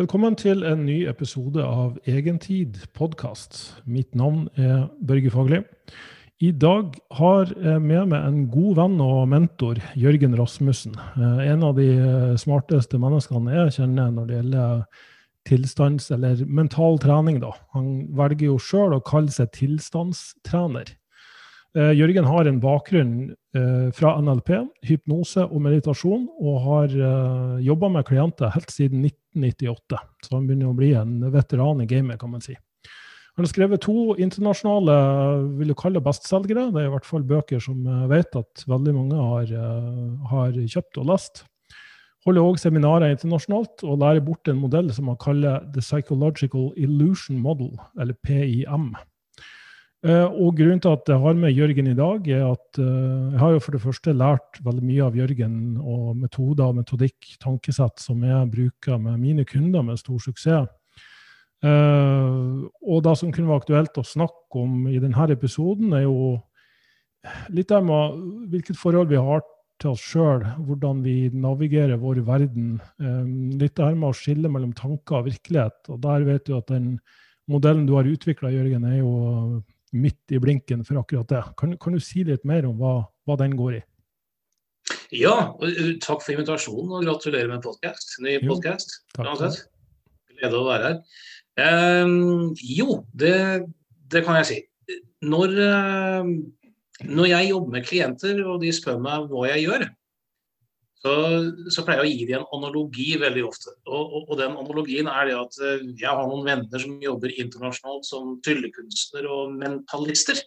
Velkommen til en ny episode av Egentid podkast. Mitt navn er Børge Fagli. I dag har jeg med meg en god venn og mentor, Jørgen Rasmussen. Eh, en av de eh, smarteste menneskene jeg kjenner når det gjelder tilstands- eller mental trening. Da. Han velger jo sjøl å kalle seg tilstandstrener. Eh, Jørgen har en bakgrunn uh, fra NLP, hypnose og meditasjon, og har uh, eh, jobba med klienter helt siden 1998. Så han begynner å bli en veteran i gamet, kan man si. Han har skrevet to internasjonale vil du kalle bestselgere. Det er i hvert fall bøker som jeg vet at veldig mange har, har kjøpt og lest. Holder òg seminarer internasjonalt og lærer bort en modell som han kaller The Psychological Illusion Model, eller PIM. Eh, og grunnen til at jeg har med Jørgen i dag, er at eh, jeg har jo for det første lært veldig mye av Jørgen og metoder, og metodikk, tankesett som jeg bruker med mine kunder med stor suksess. Uh, og det som kunne være aktuelt å snakke om i denne episoden, er jo litt det med hvilket forhold vi har til oss sjøl, hvordan vi navigerer vår verden. Litt litt her med å skille mellom tanker og virkelighet. Og der vet du at den modellen du har utvikla, Jørgen, er jo midt i blinken for akkurat det. Kan, kan du si litt mer om hva, hva, den går i? Ja, uh, takk for invitasjonen og gratulerer med podcast, Ny podkast. Glede å være her. Um, jo, det, det, kan jeg si. Når, uh, når jeg jobber med klienter og de spør meg hva jeg gjør, så, så, pleier jeg å gi dem en analogi veldig ofte. Og, og, og, den analogien er det at eh, jeg har noen venner som jobber internasjonalt som tryllekunstner og mentalister.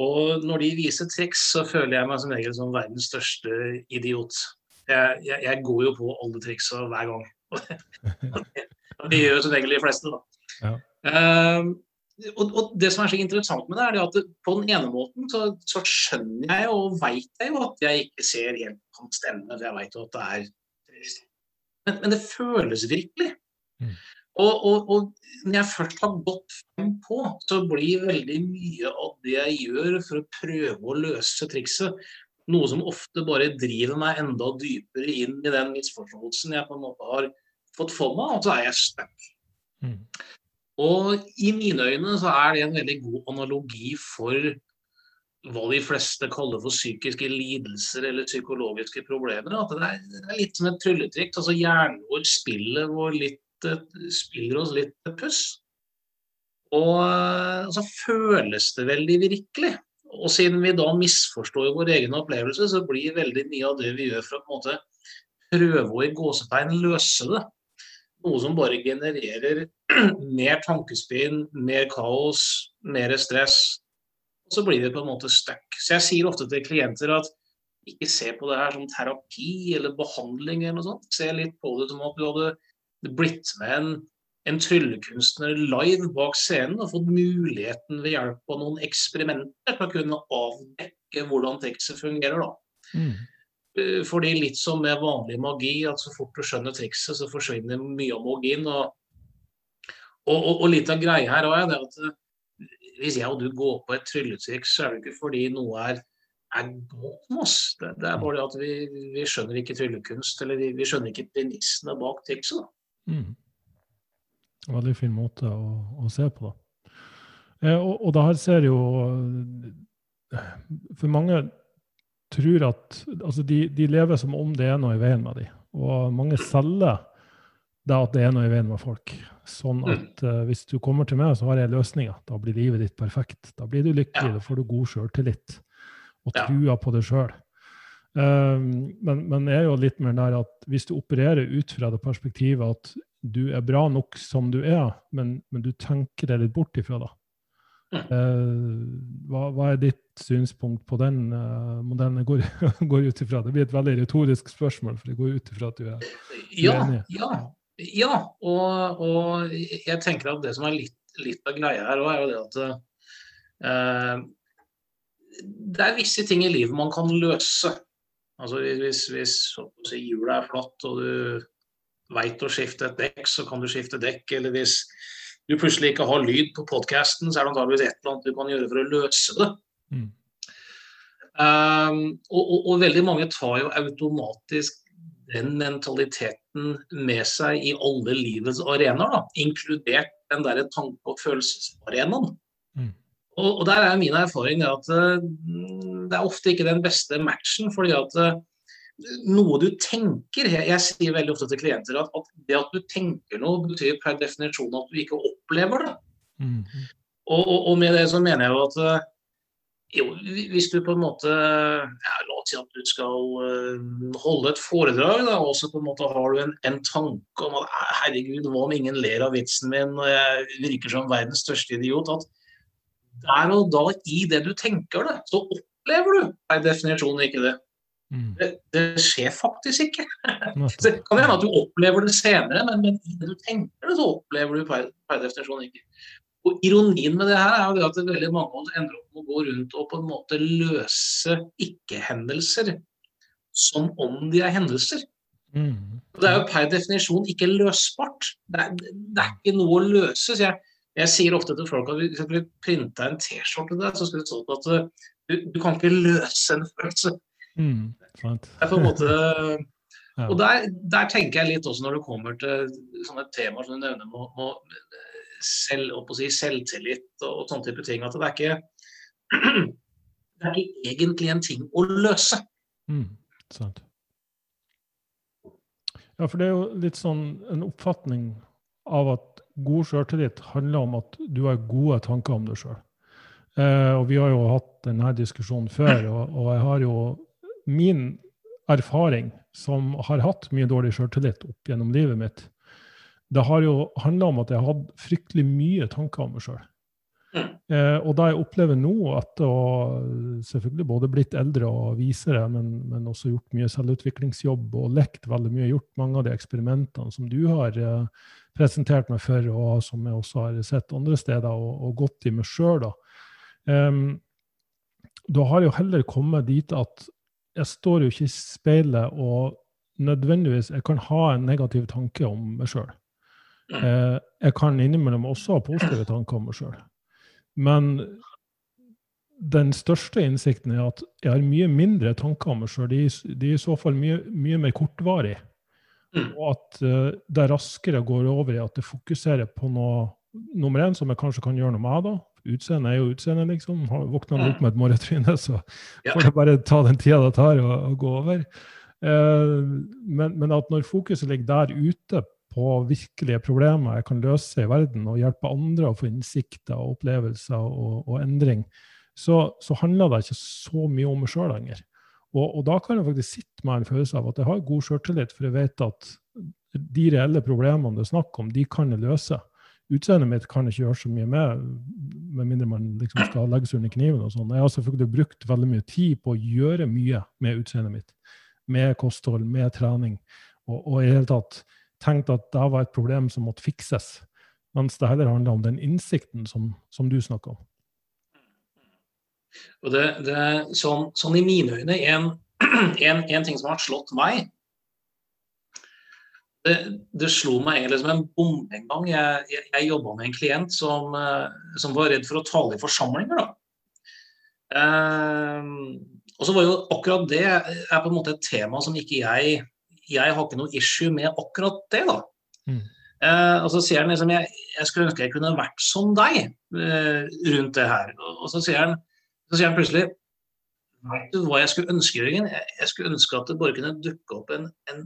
Og når de viser triks, så føler jeg meg som regel som verdens største idiot. Jeg, jeg, jeg går jo på alle triksa hver gang. Det gjør jo som regel de fleste, da. Ja. Um, og, og, Det som er så interessant med det, er at på den ene måten så, så skjønner jeg og veit jeg jo at jeg ikke ser helt hans stemme. For jeg veit jo at det er men, men, det føles virkelig. Mm. Og, og, og, når jeg først har gått frem på, så blir veldig mye av det jeg gjør for å prøve å løse trikset, noe som ofte bare driver meg enda dypere inn i den misforståelsen jeg på en måte har fått for meg, og så er jeg stuck. Mm. Og i mine øyne så er det en veldig god analogi for hva de fleste kaller for psykiske lidelser eller psykologiske problemer. At det er, litt som et trylletriks. Altså hjernen vår spiller, litt, spiller oss litt puss. Og så føles det veldig virkelig. Og siden vi da misforstår vår egen opplevelse, så blir veldig mye av det vi gjør for å på en måte prøve å i gåsetegn løse det, noe som bare genererer mer tankespinn, mer kaos, mer stress. Og så blir det på en måte stuck. Så jeg sier ofte til klienter at ikke se på det her som terapi eller behandling eller noe sånt. Se litt på det som at du hadde blitt med en, en tryllekunstner live bak scenen og fått muligheten ved hjelp av noen eksperimenter til å kunne avdekke hvordan tekstet fungerer. da. Mm. Eh, fordi litt som med vanlig magi, at så fort du skjønner trikset, så forsvinner mye av magien. Og, og, og, og litt av greia her er det at eh, hvis jeg og du går på et trylletriks, så er det ikke fordi noe er, er godt med oss. Det, det, er bare at vi, vi, skjønner ikke tryllekunst, eller vi, vi skjønner ikke premissene bak trikset. Mm. Veldig fin måte å, å se på, da. Eh, og, og det her ser jo eh, For mange tror at altså de, de, lever som om det er noe i veien med dem. Og mange selger det at det er noe i veien med folk. Sånn mm. at uh, hvis du kommer til meg, så har jeg løsninger. Da blir livet ditt perfekt. Da blir du lykkelig, da får du god sjøltillit og trua på deg sjøl. Um, men, men jeg er jo litt mer der at hvis du opererer ut fra det perspektivet at du er bra nok som du er, men, men du tenker deg litt bort ifra det, hva, hva, er ditt synspunkt på den uh, modellen? Går, går ut ifra. Det blir et veldig retorisk spørsmål, for det går ut ifra at du er, du ja. Ja, ja. Og, og, jeg tenker at det som er litt, litt av greia her òg, er jo det at uh, det er visse ting i livet man kan løse. Altså Hvis, hvis si, hjulet er flatt og du veit å skifte et dekk, så kan du skifte dekk. Eller hvis du plutselig ikke har lyd på podkasten, så er det antakeligvis et eller annet du kan gjøre for å løse det. Mm. Um, og, og, og, veldig mange tar jo automatisk den mentaliteten med seg i alle livets arenaer, inkludert den derre tanke- og følelsesarenaen. Mm. Og, og, der er min erfaring at uh, det er ofte ikke den beste matchen. fordi at uh, noe du tenker jeg, jeg, sier veldig ofte til klienter at, at, det at du tenker noe, betyr per definisjon at du ikke opplever det. Mm. Og, og, og, med det så mener jeg jo at uh, jo, hvis du på en måte ja, La oss si at du skal uh, holde et foredrag, da, og så på en måte har du en, en, tanke om at herregud, hva om ingen ler av vitsen min, og jeg virker som verdens største idiot. At der og da, i det du tenker det, så opplever du per definisjon ikke det. Mm. Det, det, skjer faktisk ikke. det kan hende at du opplever det senere, men, men det du tenker det, så opplever du per, per definisjon ikke. Og Ironien med det her er jo det at veldig mange av oss ender opp med å gå rundt og på en måte løse ikke-hendelser som om de er hendelser. Mm. Det er jo per definisjon ikke løsbart. Det er, det er ikke noe å løse. Så jeg, jeg, sier ofte til folk at hvis jeg skulle printa en T-skjorte der, så skulle det stått at du, du, kan ikke løse en følelse. Mm. Det er på en måte. Og der, der, tenker jeg litt også når det kommer til sånne temaer som du nevner med, med selv, si, selvtillit og, og sånne type ting. At det er ikke det er ikke egentlig en ting å løse. Mm, sant. Ja, for det er jo litt sånn en oppfatning av at god sjøltillit handler om at du har gode tanker om deg sjøl. Eh, og vi har jo hatt denne diskusjonen før, og, og, jeg har jo min erfaring som har hatt mye dårlig sjøltillit opp gjennom livet mitt, det har jo handla om at jeg hadde fryktelig mye tanker om meg sjøl. Mm. Eh, og da jeg opplever nå, etter å selvfølgelig både blitt eldre og visere, men, men, også gjort mye selvutviklingsjobb og lekt veldig mye, gjort mange av de eksperimentene som du har eh, presentert meg for, og som jeg også har sett andre steder, og, og gått i meg sjøl, da. Um, da har jeg jo heller kommet dit at jeg står jo ikke i speilet og nødvendigvis jeg kan ha en negativ tanke om meg sjøl. Eh, jeg kan innimellom også ha positive tanker om meg sjøl. Men den største innsikten er at jeg har mye mindre tanker om meg sjøl. De, de, er i så fall mye, mye mer kortvarige. Mm. Og at uh, det raskere går over i at det fokuserer på noe nummer én, som jeg kanskje kan gjøre noe med. da. Utseendet er jo utseendet, liksom. Våkner man opp med et morretryne, så får det bare ta den tida det tar å, gå over. Uh, men, men, at når fokuset ligger der ute på virkelige problemer jeg kan løse i verden, og hjelpe andre å få innsikter og opplevelser og, og endring, så, så, handler det ikke så mye om meg sjøl lenger. Og, og, da kan jeg faktisk sitte med en følelse av at jeg har god sjøltillit, for jeg vet at de reelle problemene det er snakk om, de kan jeg løse. Utseendet mitt kan ikke gjøre så mye med, med mindre man liksom skal legges under kniven. og sånn. Jeg har selvfølgelig brukt veldig mye tid på å gjøre mye med utseendet mitt. Med kosthold, med trening. Og, og i hele tatt tenkte at det var et problem som måtte fikses. Mens det heller handler om den innsikten som, som du snakker om. Og det, det, sånn, sånn, i mine øyne, en, en, en, ting som har slått meg Det, det slo meg egentlig som en bombe en gang. Jeg, jeg, jeg jobba med en klient som, eh, som, var redd for å tale i forsamlinger. Eh, og så var jo akkurat det er på en måte et tema som ikke jeg jeg har ikke noe issue med akkurat det, da. Mm. Eh, og så sier han liksom jeg, jeg, skulle ønske jeg kunne vært som deg eh, rundt det her. Og, og så, sier han, så sier han plutselig Vet du hva jeg skulle ønske, Jørgen? Jeg, jeg skulle ønske at det bare kunne dukke opp en, en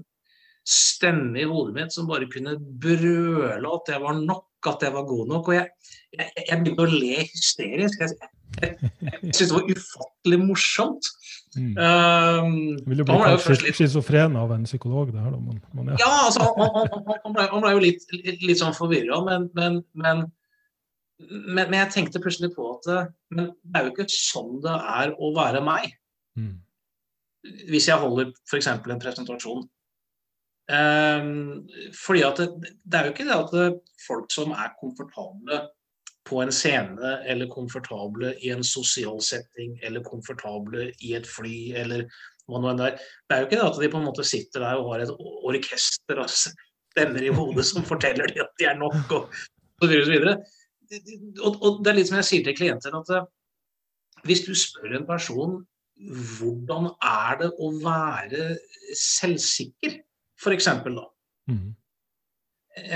stemme i hodet mitt som bare kunne brøle at det var nok, at det var god nok. Og jeg, jeg, jeg begynte å le hysterisk. Jeg, jeg, jeg syntes det var ufattelig morsomt. Mm. Um, Vil du bli kalt schizofren av en psykolog? Det her, da, Man, man, ja. ja, altså, han, han, han, ble, han ble, jo litt, litt, litt sånn forvirra, men, men, men, men, jeg tenkte plutselig på at det er jo ikke sånn det er å være meg. Mm. Hvis jeg holder f.eks. en presentasjon. Um, fordi at det, det, er jo ikke det at folk som er komfortable på en scene, eller komfortable i en sosial setting, eller komfortable i et fly, eller hva nå enn det er. Det er jo ikke det at de på en måte sitter der og har et orkester av stemmer i hodet som forteller dem at de er nok, og så videre og så videre. Og, og det er litt som jeg sier til klienter, at eh, hvis du spør en person hvordan er det å være selvsikker, f.eks. da. Mm.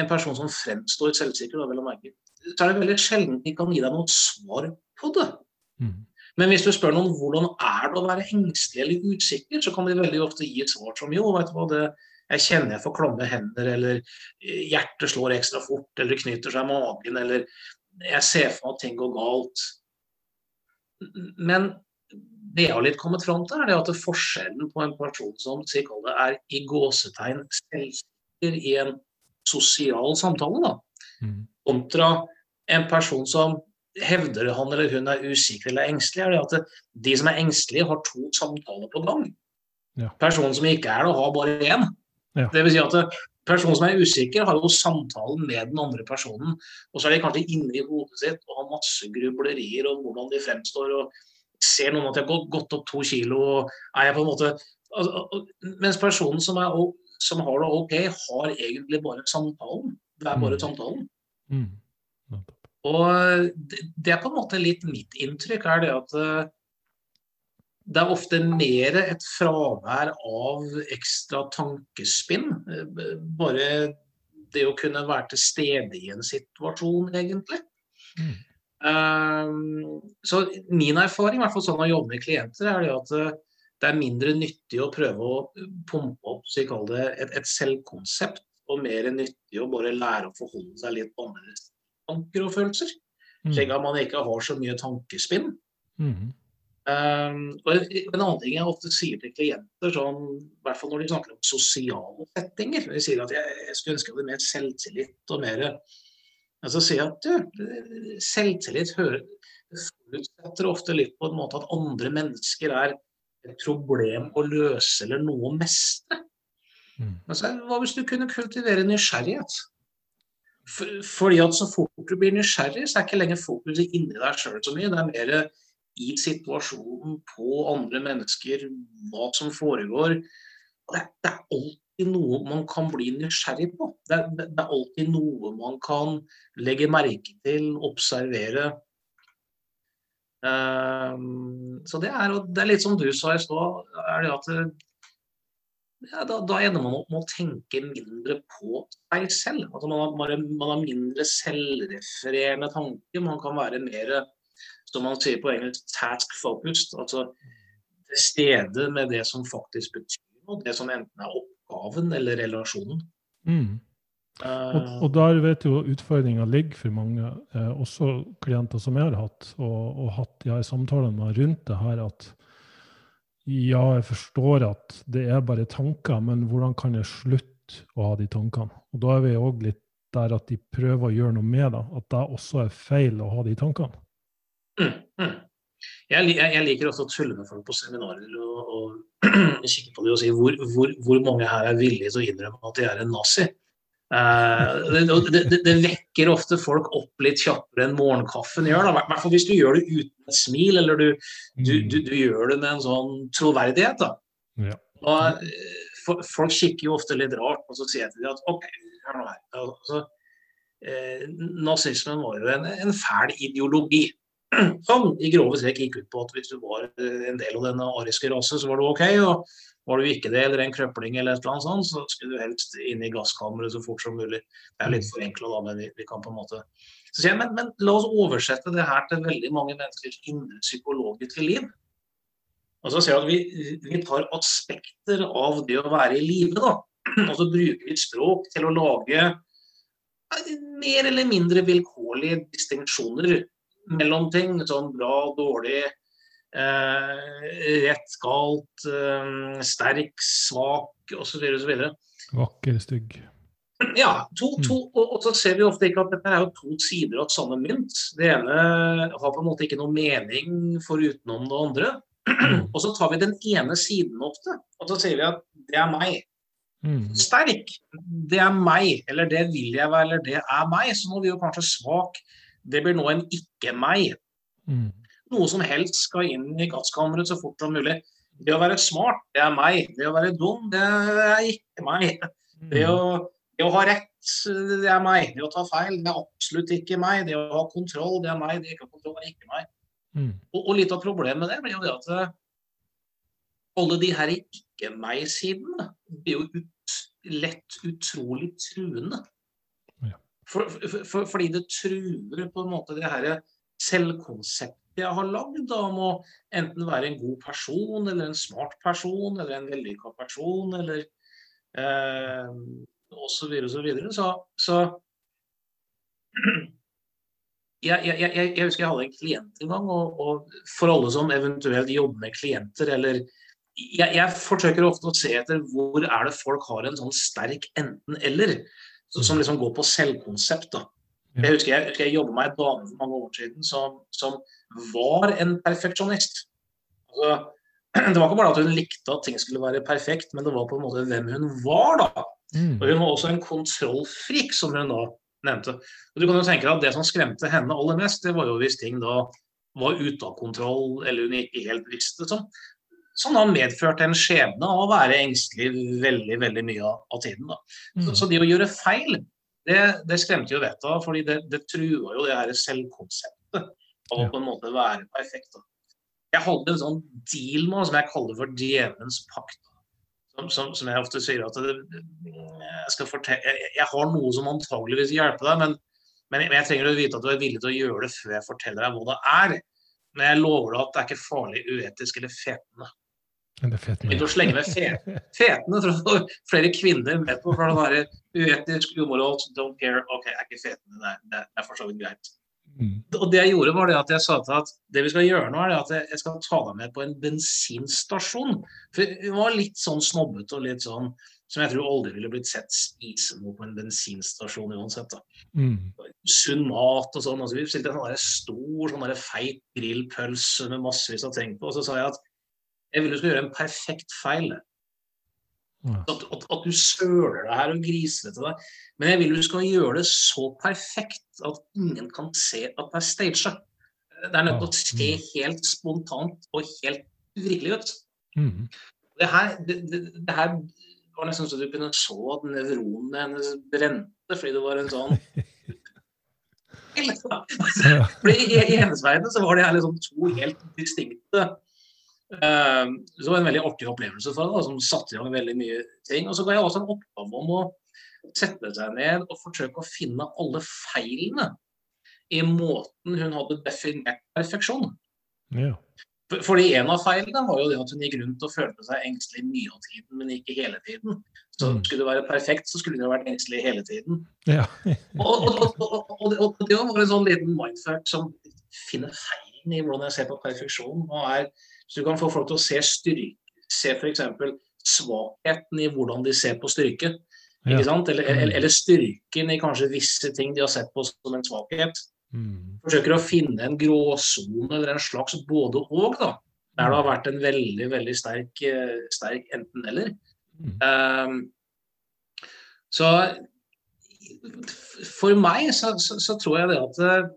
En person som fremstår selvsikker, da, vel å merke, så er det veldig sjelden de kan gi deg noe svar på det. Mm. Men hvis du spør noen hvordan er det å være engstelig eller usikker, så kan de veldig ofte gi et svar som jo, vet du hva, det, jeg kjenner jeg får klamme hender, eller eh, hjertet slår ekstra fort, eller knyter seg i magen, eller jeg ser for meg at ting går galt. Men det jeg har litt kommet fram til, er det at forskjellen på en person som det er i gåsetegn selvsikker i en sosial samtale, da, mm. kontra en person som hevder han eller hun er usikker eller engstelig, er det at de som er engstelige, har to samtaler på gang. Ja. Personen som ikke er det, har bare én. Ja. Det vil si at Personen som er usikker, har jo samtalen med den andre personen. Og så er de kanskje inne i hodet sitt og har masse grublerier om hvordan de fremstår. og Ser noen at jeg har gått, opp to kilo og er jeg på en måte altså, Mens personen som, er, som, har det ok, har egentlig bare samtalen. Det er bare mm. samtalen. Mm. Og det er på en måte litt mitt inntrykk, er det at eh, det er ofte mer et fravær av ekstra tankespinn. Eh, bare det å kunne være til stede i en situasjon, egentlig. Mm. Um, så min erfaring, i hvert fall sånn å jobbe med klienter, er det at det er mindre nyttig å prøve å pumpe opp så det, et, et selvkonsept, og mer nyttig å bare lære å forholde seg litt annerledes tanker og følelser. Mm. Slik at man ikke har så mye tankespinn. Mm. Um, og en annen ting jeg ofte sier til klienter, sånn, i hvert fall når de snakker om sosiale settinger De sier at jeg, jeg skulle ønske jeg hadde mer selvtillit og mer Men så sier jeg at du, selvtillit forutsetter ofte litt på en måte at andre mennesker er et problem å løse eller noe å mestre. Mm. Men så, hva hvis du kunne kultivere nysgjerrighet? fordi at så fort du blir nysgjerrig, så er ikke lenger fokuset inni deg sjøl så mye. Det er mer i situasjonen, på andre mennesker, hva som foregår. Det det er, alltid noe man kan bli nysgjerrig på. Det er, det er, alltid noe man kan legge merke til, observere. Um, så det er, det er litt som du sa i stad, er det at ja, da, da, ender man opp med å tenke mindre på seg selv. Altså man, har, man har mindre selvrefererende tanker. Man kan være mer, som man sier på engelsk, task focused. Altså til stede med det som faktisk betyr noe. Det som enten er oppgaven eller relasjonen. Mm. Og, og, der vet jo utfordringa ligger for mange, eh, også klienter som jeg har hatt, og, og hatt de her samtalene rundt det her, at ja, jeg forstår at det er bare tanker, men hvordan kan jeg slutte å ha de tankene? Og da er vi òg litt der at de prøver å gjøre noe med det. At det også er feil å ha de tankene. Mm, mm. Jeg, jeg, liker også å tulle med folk på seminarer og, og kikke på dem og si hvor, hvor, hvor, mange her er villige til å innrømme at de er en nazi. Uh, det, det, det, vekker ofte folk opp litt kjappere enn morgenkaffen gjør. I hvert fall hvis du gjør det uten et smil, eller du, du, mm. du, du gjør det med en sånn troverdighet. Da. Ja. Og, eh, for, folk kikker jo ofte litt rart, og så sier jeg til dem at OK, hør nå her. Altså, eh, nazismen var jo en, en fæl ideologi. Som i grove trekk gikk ut på at hvis du var en del av den ariske rasen, så var du OK. og var du ikke det, eller en krøpling, eller et eller annet sånt, så skulle du helst inn i gasskammeret så fort som mulig. Det er litt forenkla, da, men vi, vi, kan på en måte Så sier jeg, men, men, la oss oversette det her til veldig mange menneskers indre psykologiske liv. Og så sier jeg at vi, vi tar aspekter av det å være i live, da. Og så bruker vi et språk til å lage mer eller mindre vilkårlige distinksjoner mellom ting. Sånn bra, dårlig, Eh, rett, galt, eh, sterk, svak osv. Vakker, stygg. Ja, to, mm. to, og, og, så ser vi ofte ikke at dette er jo to sider av samme mynt. Det ene har på en måte ikke noe mening for utenom det andre. Og så tar vi den ene siden ofte, og så sier vi at det er meg. Mm. Sterk, det er meg, eller det vil jeg være, eller det er meg. Så nå blir jo kanskje svak, det blir nå en ikke-meg. Mm noe som helst skal inn i gasskammeret så fort som mulig. Det å være smart, det er meg. Det å være dum, det er ikke meg. Det å, det å ha rett, det er meg. Det å ta feil, det er absolutt ikke meg. Det å ha kontroll, det er meg. Det å ikke ha kontroll, er ikke meg. Mm. Og, og, litt av problemet med det blir jo det at eh, alle de her ikke-meg-sidene blir jo lett utrolig truende. For, for, for, fordi det truer på en måte det her selvkonseptet jeg har lagd om å enten være en god person, eller en smart person, eller en vellykka person, eller eh, osv. osv. Så, så, så jeg, jeg, jeg, jeg, husker jeg hadde en klient en gang, og, og, for alle som eventuelt jobber med klienter, eller jeg, forsøker ofte å se etter hvor er det folk har en sånn sterk enten-eller, som liksom går på selvkonsept. da. Jeg husker jeg, jeg jobbet med ei dame for mange år siden som, som var en perfeksjonist. Altså, det var ikke bare at hun likte at ting skulle være perfekt, men det var på en måte hvem hun var, da. Mm. Og hun var også en kontrollfrik, som hun da nevnte. Og du kan jo tenke deg at Det som skremte henne aller mest, det var jo hvis ting da var ute av kontroll, eller hun ikke helt visste det. Som, som da medførte en skjebne av å være engstelig veldig veldig mye av, tiden. da. Mm. Så, så, det å gjøre feil, det, det skremte jo vettet av, fordi det, det trua jo det her selvkonseptet av å på en måte være perfekt. da. Jeg hadde en sånn deal med som jeg kaller for djevelens pakt. Som, som, som, jeg ofte sier at det, jeg, skal fortelle, jeg, jeg, har noe som antageligvis hjelper deg, men, men, jeg, men, jeg trenger å vite at du er villig til å gjøre det før jeg forteller deg hva det er. Men jeg lover deg at det er ikke farlig, uetisk eller fetende. Er. Ikke å slenge med fet, fetende, tror jeg flere kvinner med på. for det Uetisk, umoralsk, don't care. OK, er ikke fetene Det er, det er for så vidt greit. Mm. Og det jeg gjorde var det at jeg sa til at det vi skal gjøre nå, er at jeg skal ta deg med på en bensinstasjon. For vi var litt sånn snobbete og litt sånn som jeg tror aldri ville blitt sett spise noe på en bensinstasjon uansett. da. Mm. Sunn mat og sånn. Altså, vi stilte en sånn stor sånn feit grillpølse med massevis av ting på. Og så sa jeg at jeg vil du skal gjøre en perfekt feil. At, at, at, du søler deg her og griser til deg. Men jeg vil du skal gjøre det så perfekt at ingen kan se at det er staged. Det er nødt til å se helt spontant og helt uvirkelig ut. Mm. Det, her, det, det, det, her, var nesten så du kunne så at nevronene hennes brente fordi det var en sånn i, hennes verden så var det her liksom to helt distinkte så det var en veldig artig opplevelse for henne, som satte i gang veldig mye ting. Og så ga jeg også en oppgave om å sette seg ned og forsøke å finne alle feilene i måten hun hadde definert perfeksjon. Ja. Fordi en av feilene var jo det at hun gikk rundt og følte seg engstelig mye av tiden, men ikke hele tiden. Så mm. skulle det være perfekt, så skulle hun vært engstelig hele tiden. Ja. og, og, og, og, det var en sånn liten mindfuck som finner feilen i hvordan jeg ser på perfeksjon. og er så du kan få folk til å se styrke, se f.eks. svakheten i hvordan de ser på styrke. Ja. Eller, eller, eller, styrken i kanskje visse ting de har sett på som en svakhet. Mm. Forsøker å finne en gråsone eller en slags både-og, da. Der det har vært en veldig veldig sterk, eh, sterk enten-eller. Mm. Um, så for meg så, så, så, tror jeg det at eh,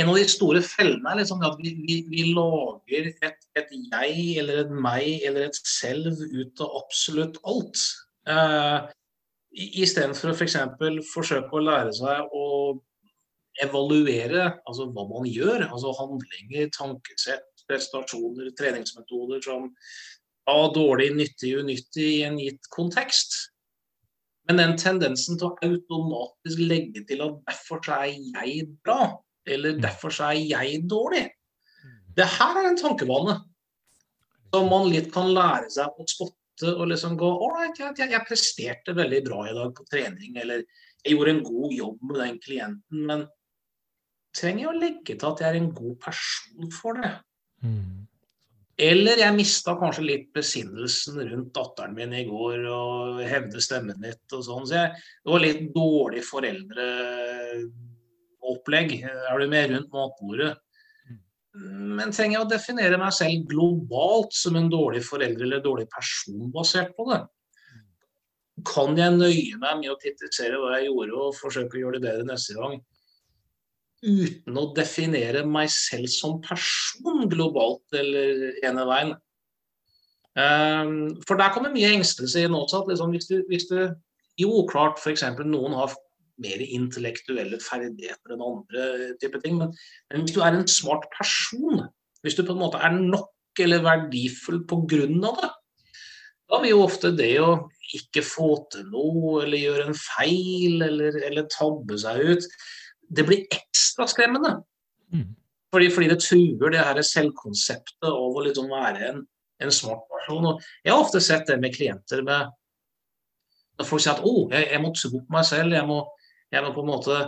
en av de store fellene er liksom at vi, vi, vi lager et, et, jeg eller et meg eller et selv ut av absolutt alt. Uh, Istedenfor å f.eks. For forsøke å lære seg å evaluere altså hva man gjør. Altså handlinger, tankesett, prestasjoner, treningsmetoder som er dårlig, nyttig, unyttig i en gitt kontekst. Men den tendensen til å automatisk legge til at derfor er jeg bra, eller derfor er jeg dårlig. Mm. Det her er en tankebane som man litt kan lære seg å spotte og liksom gå Ålreit, jeg, jeg, presterte veldig bra i dag på trening, eller jeg gjorde en god jobb med den klienten, men trenger jeg å legge til at jeg er en god person for det? Mm. Eller jeg mista kanskje litt besinnelsen rundt datteren min i går og hevde stemmen litt og sånn. Så jeg, det var litt dårlig foreldre opplegg. Er du med rundt matbordet? Men trenger jeg å definere meg selv globalt som en dårlig forelder eller dårlig person basert på det? Kan jeg nøye meg med å kritisere hva jeg gjorde og forsøke å gjøre det bedre neste gang? Uten å definere meg selv som person globalt eller ene veien. Um, for der kommer mye engstelse i At Liksom, hvis, du, hvis du Jo, klart, f.eks. noen har mer intellektuelle ferdigheter enn andre type ting. Men, men, hvis du er en smart person, hvis du på en måte er nok eller verdifull pga. det, da vil jo ofte det å ikke få til noe, eller gjøre en feil, eller, eller tabbe seg ut, det blir ekstra skremmende. Mm. Fordi, fordi, det truer det her selvkonseptet av å liksom være en, en, smart person. Og jeg har ofte sett det med klienter med Når folk sier at oh, jeg, jeg må tro på meg selv, jeg må, jeg må på en måte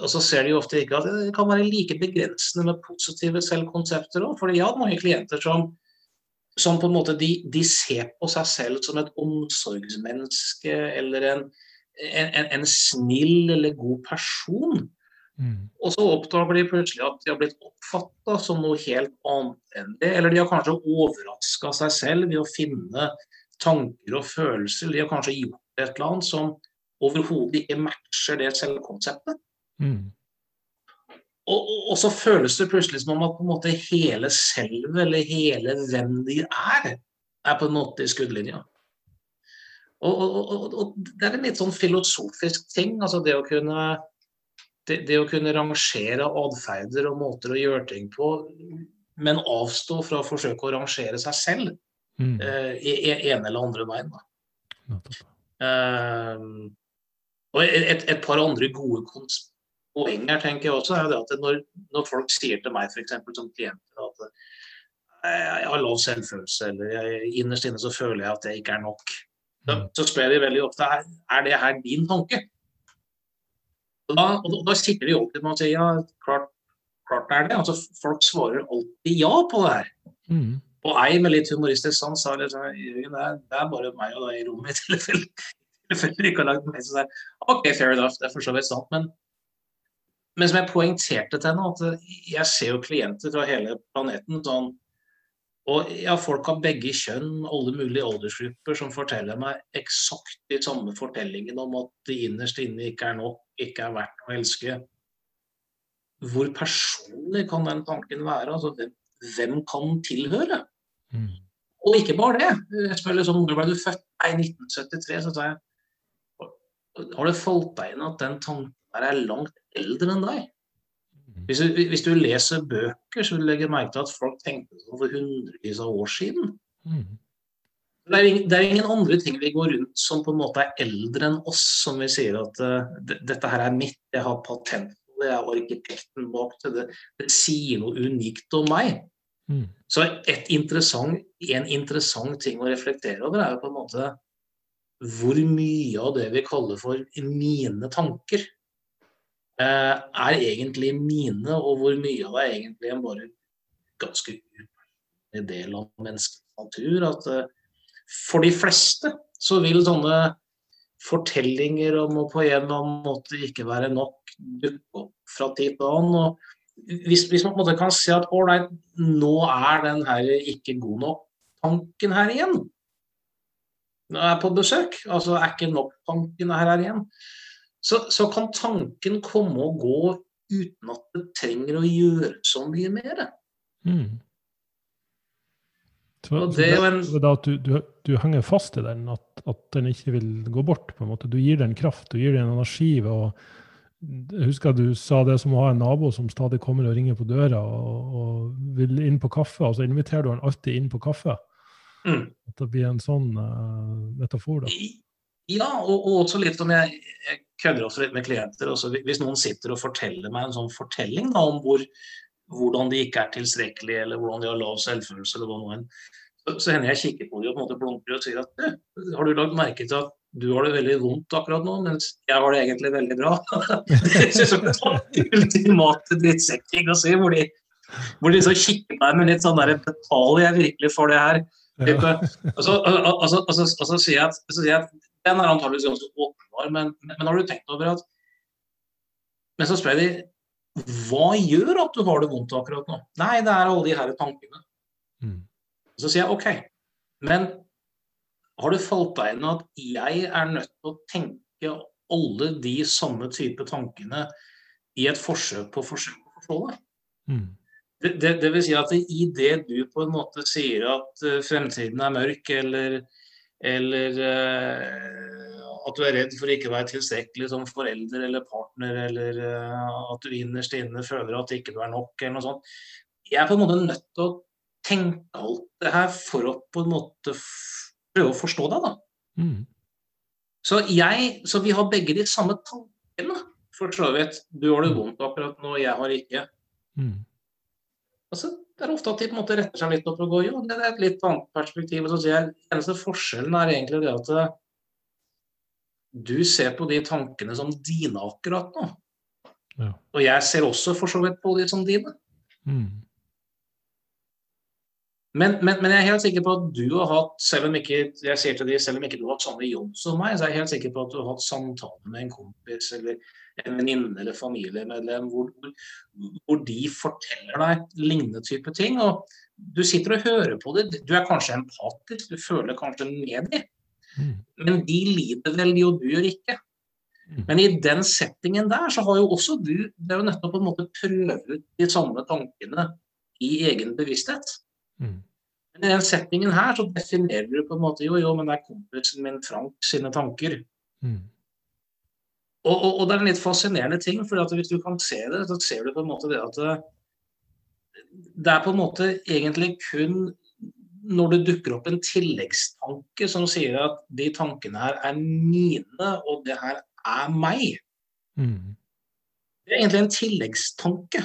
og så ser de jo ofte ikke at det kan være like begrensende med positive selvkonsepter òg. For jeg har mange klienter som, som på en måte de, de, ser på seg selv som et omsorgsmenneske eller en, en, en snill eller god person. Mm. Og så oppdager de plutselig at de har blitt oppfatta som noe helt annet enn det. Eller de har kanskje overraska seg selv ved å finne tanker og følelser. De har kanskje gjort et eller annet som overhodet ikke matcher det selvkonseptet. Mm. Og, og, og, så føles det plutselig som om at på en måte hele selvet, eller hele hvem de er, er på en måte i skuddlinja. Og, og, det er en litt sånn filosofisk ting. altså Det å kunne, det, det å kunne rangere atferder og måter å gjøre ting på, men avstå fra å forsøke å rangere seg selv mm. uh, i, i ene eller andre veien. Da. Uh, og et, et, par andre gode poeng her tenker jeg også er det at når, når folk sier til meg f.eks. som klienter at jeg har lav selvfølelse, eller jeg, innerst inne så føler jeg at det ikke er nok, da, mm. så spør de veldig ofte er, det her din tanke. Og da, og da, sitter de alltid med å si ja, klart, klart det er det. Altså, folk svarer alltid ja på det her. Mm. Og ei med litt humoristisk sans sa liksom, det er bare meg og deg i rommet i tilfelle ikke har lagd meg sånn OK, fair enough, det er for så vidt sant. Men men som jeg poengterte til henne, at jeg ser jo klienter fra hele planeten sånn og ja, folk av begge kjønn, alle mulige aldersgrupper, som forteller meg eksakt de samme fortellingene om at det innerst inne ikke er nok, ikke er verdt å elske. Hvor personlig kan den tanken være? Altså, hvem, hvem kan tilhøre? Mm. Og ikke bare det. Jeg spør liksom, Når ble du født? Nei, 1973. Så sa jeg Har det falt deg inn at den tanken er langt eldre enn deg. Mm. Hvis du, hvis du, leser bøker, så vil du legge merke til at folk tenkte sånn for hundrevis av år siden. Mm. Det, er ingen, det er, ingen, andre ting vi går rundt som på en måte er eldre enn oss, som vi sier at uh, dette her er mitt, jeg har patent på det, jeg er arkitekten bak det, det, det sier noe unikt om meg. Mm. Så interessant, en interessant ting å reflektere over er jo på en måte hvor mye av det vi kaller for mine tanker, Eh, er egentlig mine, og hvor mye av det er egentlig en bare ganske upersonlig del av menneskets natur. At uh, for de fleste så vil sånne fortellinger om å på en eller annen måte ikke være nok dukke opp fra tid til annen. og hvis, hvis, man på en måte kan si at ålreit, nå er den her ikke god nok-tanken her igjen. Er på besøk. Altså er ikke nok-tanken her, her igjen så, så, kan tanken komme og gå uten at det trenger å gjøre så mye mer. Mm. Så, det en, at du, du, du, henger fast i den, at, at, den ikke vil gå bort. på en måte. Du gir den kraft, du gir den energi. og jeg husker du sa det som å ha en nabo som stadig kommer og ringer på døra og, og vil inn på kaffe, og så inviterer du han alltid inn på kaffe. Mm. At det blir en sånn uh, metafor. da. Ja, og, og, også litt om jeg, jeg kødder også litt med klienter. Også hvis noen sitter og forteller meg en sånn fortelling da, om hvor, hvordan de ikke er tilstrekkelige, eller hvordan de har lav selvfølelse, eller hva noe så, så hender jeg kikker på dem og på en måte blunker og sier at har du lagt merke til at du har det veldig vondt akkurat nå, mens jeg har det egentlig veldig bra. det er sånn ultimate drittsekking å si, hvor de, hvor de så kikker på meg med litt sånn der Betaler jeg virkelig for det her? Ja. Og, så, og, og, og, og, så, sier jeg, så sier jeg at den er antakeligvis ganske åpenbar, men, men, har du tenkt over at Men så spør jeg de hva gjør at du har det vondt akkurat nå? Nei, det er alle de her tankene. Mm. Så sier jeg OK, men har det falt deg inn at jeg er nødt til å tenke alle de samme type tankene i et forsøk på å forstå deg? Mm. Det, det, det, vil si at i det du på en måte sier at eh, fremtiden er mørk, eller eller uh, at du er redd for å ikke være tilstrekkelig som forelder eller partner, eller uh, at du innerst inne føler at ikke du er nok, eller noe sånt. Jeg er på en måte nødt til å tenke alt det her for å på en måte prøve å forstå deg, da. Mm. Så, jeg, så vi har begge de samme tankene, for så vidt. Du har det vondt akkurat nå, jeg har ikke. Mm. Altså, det er ofte at de på en måte retter seg litt opp og går jo, det er et litt annet perspektiv. og så sier jeg, Eneste forskjellen er egentlig det at eh, du ser på de tankene som dine akkurat nå. Ja. Og jeg ser også for så vidt på de som dine. Mm. Men, men, men, jeg er helt sikker på at du har hatt, selv om ikke jeg sier til de, selv om ikke du har hatt samme jobb som meg, så er jeg helt sikker på at du har hatt samtaler med en kompis eller en venninne eller familiemedlem hvor, hvor, de forteller deg lignende type ting. og Du sitter og hører på det. Du er kanskje empatisk, du føler kanskje med dem. Mm. Men de lider vel, de, og du gjør ikke. Mm. Men i den settingen der, så har jo også du Det er jo nettopp på en måte prøve ut de samme tankene i egen bevissthet. Mm. Men i den setningen her så definerer du på en måte jo, jo, men det er kompisen min Frank sine tanker. Mm. Og, og, og, det er en litt fascinerende ting, for hvis du kan se det, så ser du på en måte det at det, det er på en måte egentlig kun når det dukker opp en tilleggstanke som sier at de tankene her er mine, og det her er meg. Mm. Det er egentlig en tilleggstanke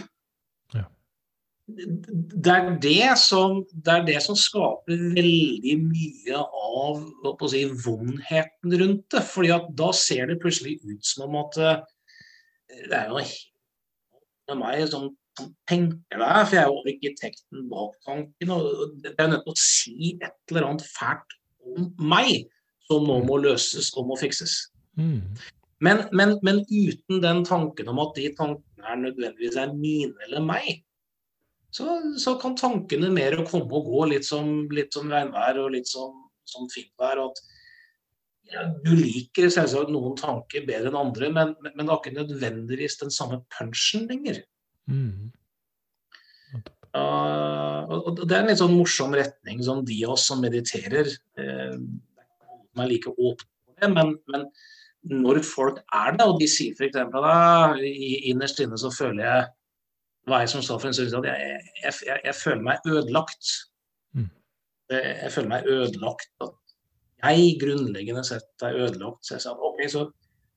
det er det, som, det er det som skaper veldig mye av si, vondheten rundt det. fordi at da ser det plutselig ut som om at eh, det er jo med meg som, som tenker det her, for jeg er jo arkitekten bak tanken. og Det er nødt til å si et eller annet fælt om meg som nå må løses og må fikses. Mm. Men, men, men, uten den tanken om at de tankene er nødvendigvis er mine eller meg, så, så, kan tankene mer komme og gå litt som, litt som regnvær og litt som, som finvær. At ja, du liker selvsagt noen tanker bedre enn andre, men, men det har ikke nødvendigvis den samme punchen lenger. Mm. Uh, og Det er en litt sånn morsom retning som de av oss som mediterer uh, er like åpne for det, men, men, når folk er det, og de sier f.eks. at innerst inne så føler jeg var jeg som sa for en stund at jeg, jeg, jeg, jeg, føler meg ødelagt. Mm. Jeg føler meg ødelagt. At jeg grunnleggende sett er ødelagt. Så jeg sa ok, så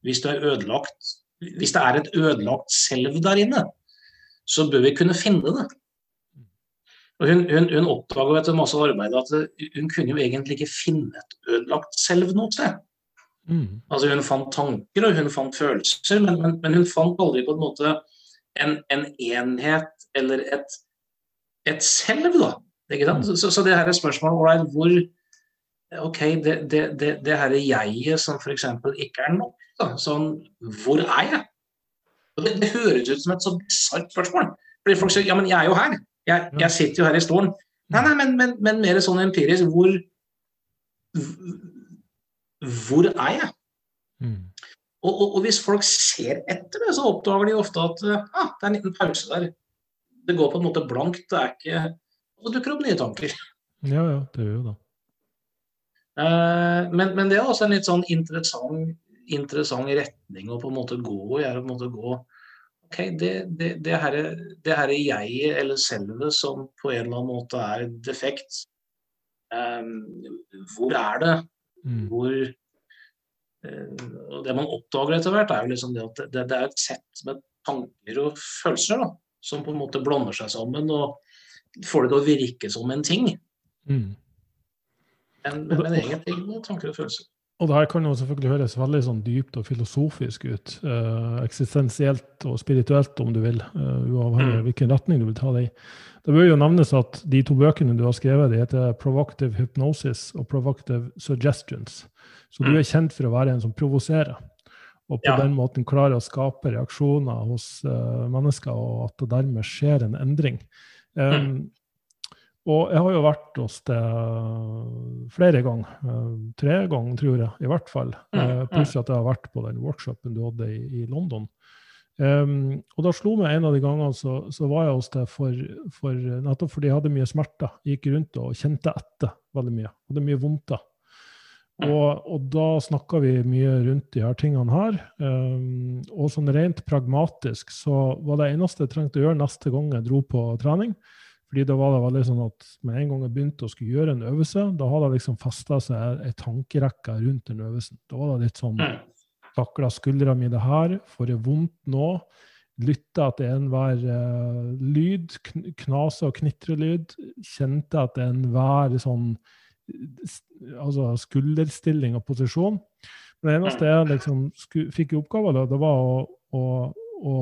hvis du er ødelagt Hvis det er et ødelagt selv der inne, så bør vi kunne finne det. Og hun, hun, hun oppdaga etter masse arbeid at hun kunne jo egentlig ikke finne et ødelagt selv noe sted. Mm. Altså Hun fant tanker og hun fant følelser, men, men, men hun fant aldri på en måte en, en enhet eller et, et selv, da. Mm. Så, så, det her er spørsmålet right, hvor OK, det, det, det, det her jeget som f.eks. ikke er nok, da. Sånn, hvor er jeg? Det, det, høres ut som et så bisart spørsmål. Fordi folk sier ja, men jeg er jo her. Jeg, jeg sitter jo her i stolen. Nei, nei, men, men, men mer sånn empirisk. Hvor Hvor er jeg? Og, og, og, hvis folk ser etter det, så oppdager de ofte at ah, det er en liten pause der. Det går på en måte blankt. det er ikke, Og så dukker opp nye tanker. Ja, ja, det gjør jo det. Eh, men, men, det er også en litt sånn interessant, interessant retning å på en måte gå i. er å på en måte gå ok, det, det, det, her, det her er jeg eller selve som på en eller annen måte er defekt. Um, hvor er det? Mm. Hvor, Eh, og Det man oppdager etter hvert, er jo liksom det at det, det er et sett med tanker og følelser da, som på en måte blander seg sammen og får det til å virke som en ting. Mm. En, men, ting med tanker og følelser. Og det her kan jo selvfølgelig høres veldig sånn dypt og filosofisk ut. Eh, eksistensielt og spirituelt, om du vil. Uh, uavhengig av mm. hvilken retning du vil ta det i. Det bør jo nevnes at de to bøkene du har skrevet, de heter 'Provocative Hypnosis' og 'Provocative Suggestions'. Så du mm. er kjent for å være en som provoserer. Og på ja. den måten klarer å skape reaksjoner hos uh, mennesker, og at det dermed skjer en endring. Um, mm. Og jeg har jo vært hos det flere ganger. Uh, tre ganger, tror jeg, i hvert fall. Uh, pluss at jeg har vært på den workshopen du hadde i, i London. Um, og da slo meg en av de gangene så, så var jeg hos deg for, for, nettopp fordi jeg hadde mye smerter. Gikk rundt og kjente etter veldig mye. Hadde mye vondter. Og, og, da snakka vi mye rundt de her tingene her. Um, og sånn rent pragmatisk så var det eneste jeg trengte å gjøre neste gang jeg dro på trening, Fordi da var det veldig sånn at med en gang jeg begynte å skulle gjøre en øvelse, da hadde jeg liksom festa seg ei tankerekke rundt den øvelsen. Da var det litt sånn. Takla skuldra mi det her? Får jeg vondt nå? Lytta til enhver uh, lyd, knase- og knitrelyd. Kjente at det enhver sånn altså skulderstilling og posisjon. Men det eneste jeg liksom fikk i oppgave, da, det var å, å, å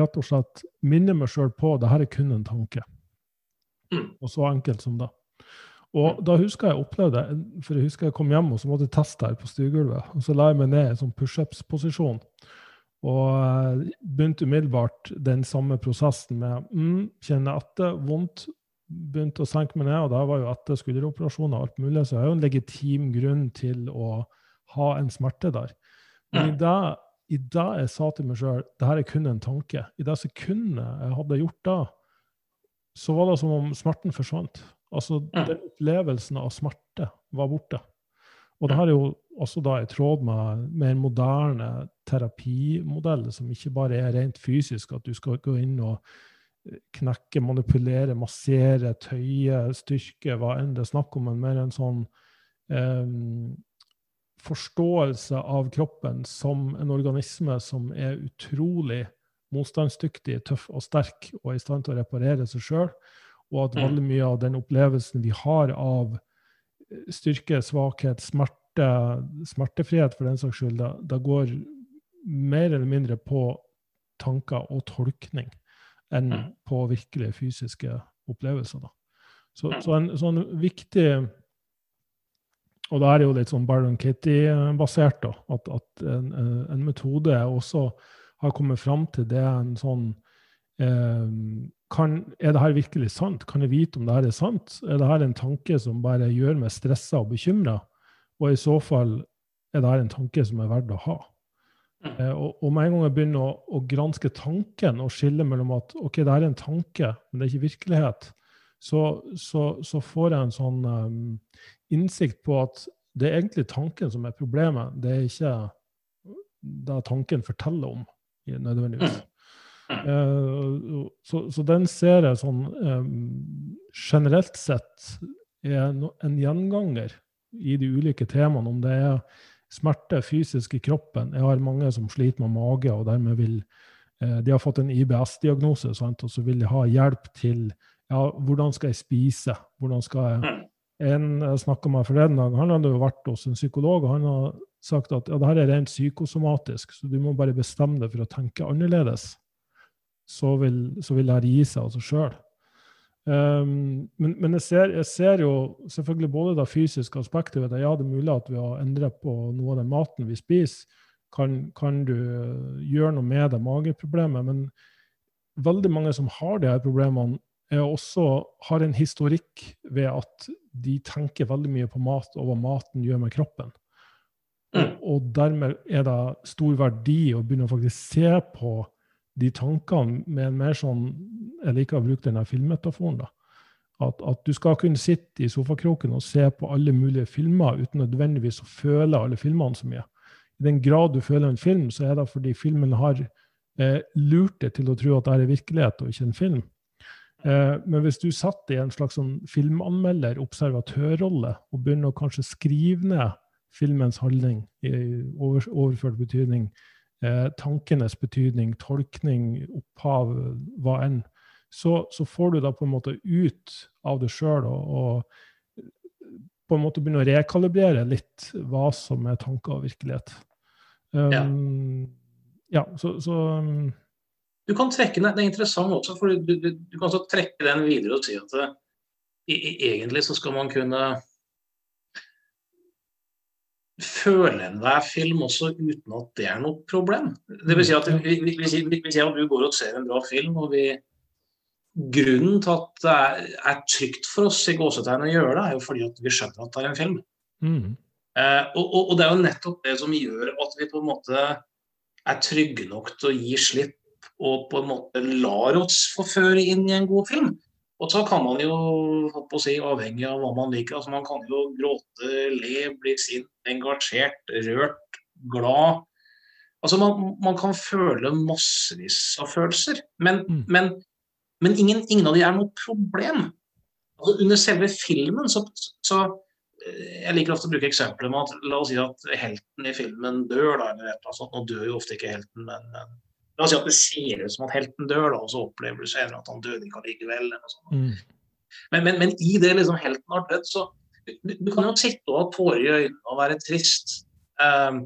rett og slett minne meg sjøl på det her er kun en tanke. Mm. Og så enkelt som det. Og mm. da husker jeg opplevde for jeg husker jeg kom hjem og så måtte jeg teste her på stuegulvet. Og så la jeg meg ned i en sånn pushups-posisjon. Og eh, begynte umiddelbart den samme prosessen med mm, kjenne etter, vondt. Begynte å senke meg ned, og det var jo etter skulderoperasjoner og alt mulig, så jeg har jo en legitim grunn til å ha en smerte der. Men i det i det jeg sa til meg sjøl det her er kun en tanke, i det sekundet jeg hadde gjort det, så var det som om smerten forsvant. Altså, den opplevelsen av smerte var borte. Og det her er jo også da i tråd med, mer moderne terapimodell som ikke bare er rent fysisk, at du skal gå inn og knekke, manipulere, massere, tøye, styrke, hva enn det er snakk om, men mer en sånn um, forståelse av kroppen som en organisme som er utrolig motstandsdyktig, tøff og sterk og i stand til å reparere seg sjøl, og at mm. veldig mye av den opplevelsen vi har av eh, styrke, svakhet, smerte, smertefrihet for den saks skyld, da, går mer eller mindre på tanker og tolkning enn mm. på virkelige fysiske opplevelser. Da. Så, så en sånn viktig og da er det jo litt sånn Byron Kitty-basert, da. At, at en, en, metode også har kommet fram til det en sånn eh, kan, Er det her virkelig sant? Kan jeg vite om det her er sant? Er det her en tanke som bare gjør meg stressa og bekymra? Og i så fall er det her en tanke som er verdt å ha. Mm. Eh, og, og, med en gang jeg begynner å, å, granske tanken og skille mellom at ok, det her er en tanke, men det er ikke virkelighet, så, så, så får jeg en sånn um, innsikt på at det er egentlig tanken som er problemet, det er ikke det tanken forteller om, nødvendigvis. Uh, så, så, den ser jeg sånn um, generelt sett er en gjenganger i de ulike temaene, om det er smerte fysisk i kroppen. Jeg har mange som sliter med mage, og dermed vil uh, De har fått en IBS-diagnose, og så vil de ha hjelp til ja, hvordan skal jeg spise? Hvordan skal jeg en jeg snakka med forleden dag, han hadde jo vært hos en psykolog, og han har sagt at ja, det her er rent psykosomatisk, så du må bare bestemme deg for å tenke annerledes. Så vil, så vil det her gi seg av seg sjøl. Um, men, men jeg, ser, jeg, ser, jo selvfølgelig både det fysiske aspektet ved det. Ja, det er mulig at ved å endre på noe av den maten vi spiser, kan, kan du gjøre noe med det mageproblemet. Men veldig mange som har de her problemene, også har en historikk ved at de tenker veldig mye på mat og hva maten gjør med kroppen. Og, mm. og dermed er det stor verdi å begynne å faktisk se på de tankene med en mer sånn Jeg liker å bruke denne filmmetaforen. da, at, at, du skal kunne sitte i sofakroken og se på alle mulige filmer uten nødvendigvis å føle alle filmene så mye. I den grad du føler en film, så er det fordi filmen har eh, lurt deg til å tro at det er virkelighet og ikke en film. Eh, men hvis du satt i en slags sånn filmanmelder, observatørrolle, og begynner å kanskje skrive ned filmens handling i overført betydning, eh, tankenes betydning, tolkning, opphav, hva enn, så, så, får du da på en måte ut av det sjøl og, og, på en måte begynne å rekalibrere litt hva som er tanker og virkelighet. Um, ja. ja. så, så um, du kan trekke den, Det er interessant også, for du, du, du kan også trekke den videre og si at det, i, egentlig så skal man kunne føle enhver film også uten at det er noe problem. Det vil si at, vi, jeg si du går og ser en bra film, og vi Grunnen til at det er, er trygt for oss i gåsetegn å gjøre det, er jo fordi at vi skjønner at det er en film. Mm. Eh, og, og, og, det er jo nettopp det som gjør at vi på en måte er trygge nok til å gi slipp og på en måte lar oss forføre inn i en god film. Og så kan man jo, på å si, avhengig av hva man liker, altså man kan jo gråte, le, bli sint, engasjert, rørt, glad. Altså man, man kan føle massevis av følelser. Men, mm. men, Men ingen, ingen, av de er noe problem. Altså, under selve filmen så, så, eh, Jeg liker ofte å bruke eksempler med at la oss si at helten i filmen dør. Da, eller et eller annet Nå dør jo ofte ikke helten, men, men La oss si at det ser ut som at helten dør, da, og så opplever du senere at han døde ikke allikevel. Mm. Men, men, men, i det liksom helten har dødd, så du, du, kan jo sitte og ha tårer i øynene og være trist. Um,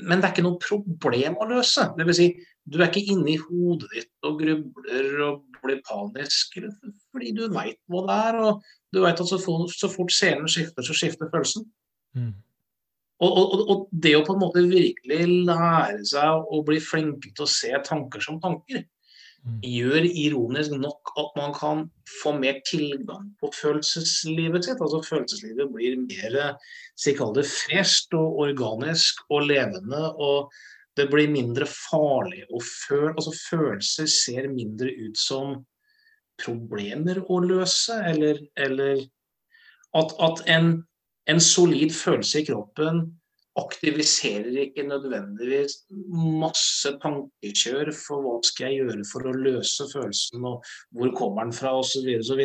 men det er ikke noe problem å løse. Det vil si, du er ikke inne i hodet ditt og grubler og blir panisk fordi du veit hva det er. Og du veit at så fort, så fort scenen skifter, så skifter følelsen. Mm. Og, og, og, det å på en måte virkelig lære seg å bli flinke til å se tanker som tanker, mm. gjør ironisk nok at man kan få mer tilgang på følelseslivet sitt. Altså følelseslivet blir mer si det fresht og organisk og levende. og det blir mindre farlig å føle altså Følelser ser mindre ut som problemer å løse, eller, eller at, at en, en solid følelse i kroppen aktiviserer ikke nødvendigvis masse tankekjør for hva skal jeg gjøre for å løse følelsen, og hvor kommer den fra, osv. osv.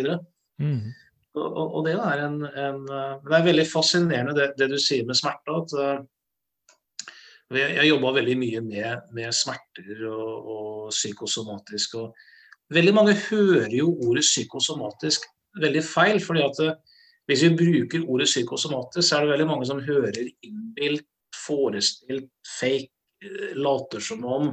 Mm. Og, og, og det er en, en, Det er veldig fascinerende det, det du sier med smerte. at uh, Jeg, jeg jobba veldig mye med, med smerter og, og psykosomatisk. og Veldig mange hører jo ordet psykosomatisk veldig feil. fordi at uh, hvis vi bruker ordet psykosomatisk, så er det veldig mange som hører innbilt, forestilt, fake, eh, later som om.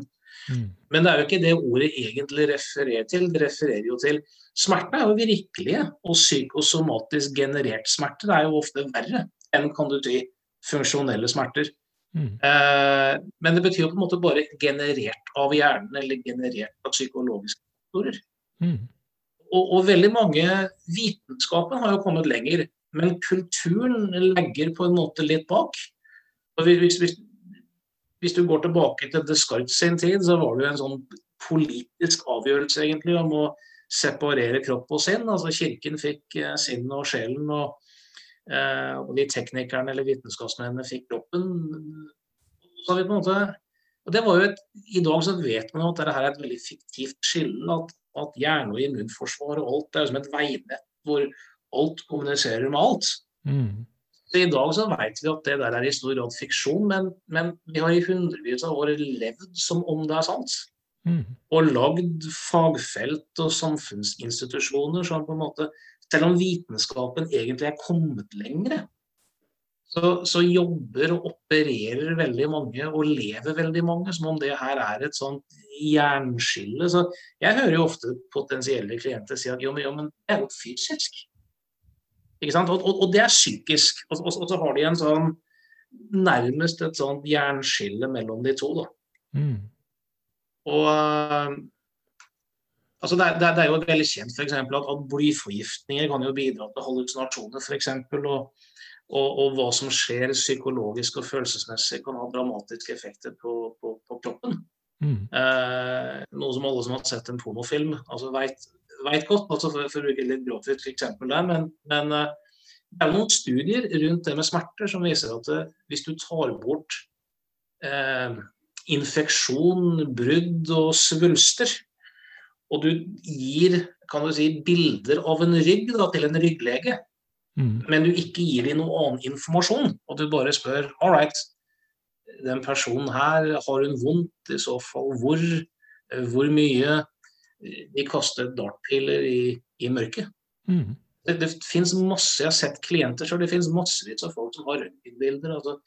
Mm. Men det er jo ikke det ordet egentlig refererer til. Det refererer jo til Smerte er jo virkelige, og psykosomatisk generert smerte er jo ofte verre enn kan du si, funksjonelle smerter. Mm. Eh, men det betyr jo på en måte bare generert av hjernen, eller generert av psykologiske faktorer. Mm. Og, og, veldig mange Vitenskapen har jo kommet lenger, men kulturen legger på en måte litt bak. Hvis, hvis, hvis, du går tilbake til Descartes sin tid, så var det jo en sånn politisk avgjørelse egentlig om å separere kropp og sinn. Altså Kirken fikk eh, sinnet og sjelen, og, eh, og, de teknikerne eller vitenskapsmennene fikk kroppen. Måte og det var jo et, I dag så vet man jo at dette er et veldig fiktivt skille. At, at hjerne- og immunforsvar og alt det er som et veinett hvor alt kommuniserer med alt. Mm. Så I dag så vet vi at det der er i stor grad fiksjon, men, men vi har i hundrevis av år levd som om det er sant. Mm. Og lagd fagfelt og samfunnsinstitusjoner som på en måte Selv om vitenskapen egentlig er kommet lengre, så, så, jobber og opererer veldig mange og lever veldig mange som om det her er et sånt jernskille. Så jeg hører jo ofte potensielle klienter si at jo, men, jo, men det er jo fysisk. Ikke sant? Og, og, og det er psykisk. Og, og, så har de en sånn nærmest et sånt jernskille mellom de to. da. Mm. Og altså det, er, det, er jo veldig kjent for eksempel, at, at blyforgiftninger kan jo bidra til hallusinasjoner f.eks. Og, og, og, hva som skjer psykologisk og følelsesmessig kan ha dramatiske effekter på, på, på kroppen. Mm. Eh, noe som alle som har sett en pornofilm, altså vet godt, altså for, for å bruke litt grovt eksempel der, men, men, eh, det er noen studier rundt det med smerter som viser at det, eh, hvis du tar bort eh, infeksjon, brudd og svulster, og du gir kan du si, bilder av en rygg da, til en rygglege, Mm. Men du ikke gir dem noen annen informasjon, og du bare spør all right, den personen her, har hun vondt? I så fall hvor? Hvor mye? De kaster dartpiller i, i mørket. Mm. Det, det finnes masse, Jeg har sett klienter så det finnes massevis av folk som har røntgenbilder. Altså,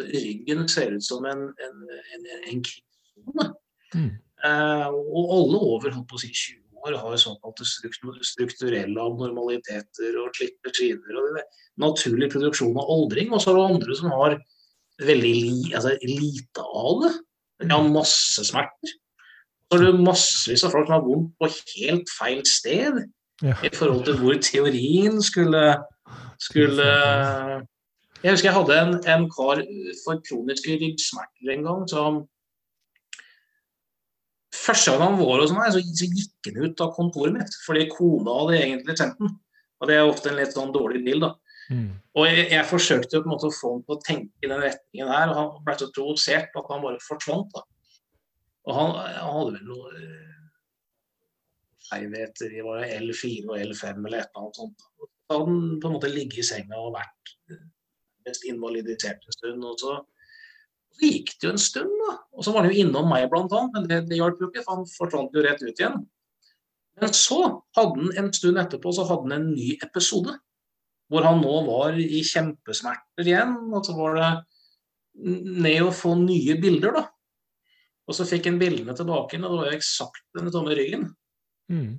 ryggen ser ut som en, en, en, en krigssone. Mm. Eh, og alle over holdt på å si 20 år har såkalte strukturelle abnormaliteter og klippe skinner. og det Naturlig produksjon av aldring. Og så er det andre som har veldig altså, lite av det. Jeg har masse smerter. Så er det massevis av folk som har vondt på helt feil sted ja. i forhold til hvor teorien skulle, skulle Jeg husker jeg hadde en, en kar for kroniske ryggsmerter en gang som Første gang han var hos meg, så, så gikk han ut av kontoret mitt fordi kona hadde egentlig sendt den. Og det er ofte en litt sånn dårlig deal, da. Mm. Og jeg, jeg, forsøkte på en måte å få ham til å tenke i den retningen her, og han ble så provosert at han bare forsvant. da. Og han, han hadde vel noe jeg vet, skjevheter var L4 og L5 eller et eller annet sånt. Da hadde han på en måte ligget i senga og vært mest invalidisert en stund. og så så gikk det jo en stund, da. Og så var han jo innom meg, blant annet, men det, det hjalp jo ikke, for han forsvant jo rett ut igjen. Men så hadde han en stund etterpå så hadde han en ny episode. Hvor han nå var i kjempesmerter igjen. Og så var det ned å få nye bilder, da. Og så fikk han bildene tilbake, og det var eksakt den tomme ryggen. Mm.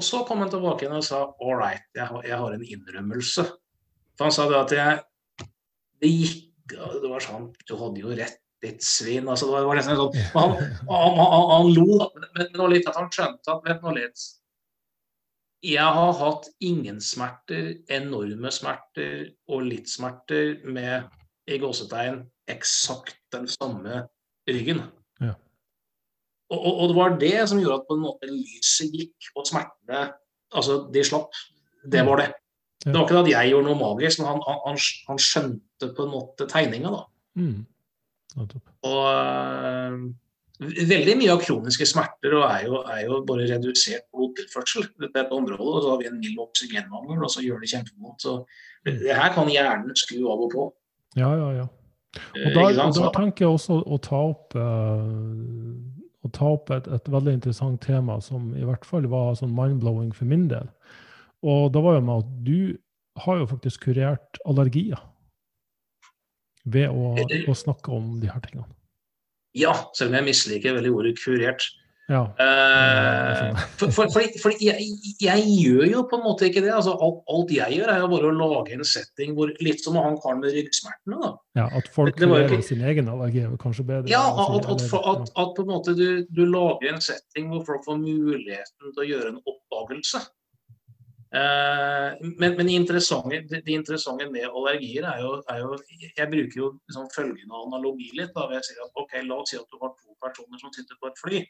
Og så kom han tilbake igjen og sa all right, jeg har, jeg har en innrømmelse. For han sa det at jeg Det gikk Det var sånn Du hadde jo rett, ditt svin. Altså, det var nesten sånn Han, han, han, han lo, men det var litt at han skjønte at Vent nå litt. Jeg har hatt ingen smerter, enorme smerter og litt smerter med i gåsetegn eksakt den samme ryggen. Ja. Og, og, og, det var det som gjorde at på en måte lyset gikk, og smertene Altså, de slapp. Det var det. Det var ikke at jeg gjorde noe magisk, men han, han, han skjønte på en måte tegninga, da. Mm. Og veldig mye av kroniske smerter er jo, er jo bare redusert blodtilførsel til dette området. og Så har vi en mild oksygenmangel, og så gjør det kjempevondt. Så det her kan hjernen skru av og på. Ja, ja, ja. Og eh, da, og da tenker jeg også å ta opp, eh, å ta opp et, et, veldig interessant tema som i hvert fall var sånn mind-blowing for min del. Og da var jo med at du har jo faktisk kurert allergier ved å, å snakke om de her tingene. Ja, selv om jeg misliker veldig ordet kurert. Ja. Eh, for, for, for, for jeg, jeg, gjør jo på en måte ikke det. Altså, alt, alt, jeg gjør, er jo bare å lage en setting hvor Litt som han karen med ryggsmertene. Da. Ja, At folk kurerer ikke... sin egen allergi er kanskje bedre? Ja, at, at, at, at, på en måte du, du, lager en setting hvor folk får muligheten til å gjøre en oppdagelse. Eh, men, men interessante, det, interessante, med allergier er jo, er jo Jeg bruker jo liksom følgende analogi litt. Da, jeg sier at ok, La oss si at du har to personer som sitter på et fly.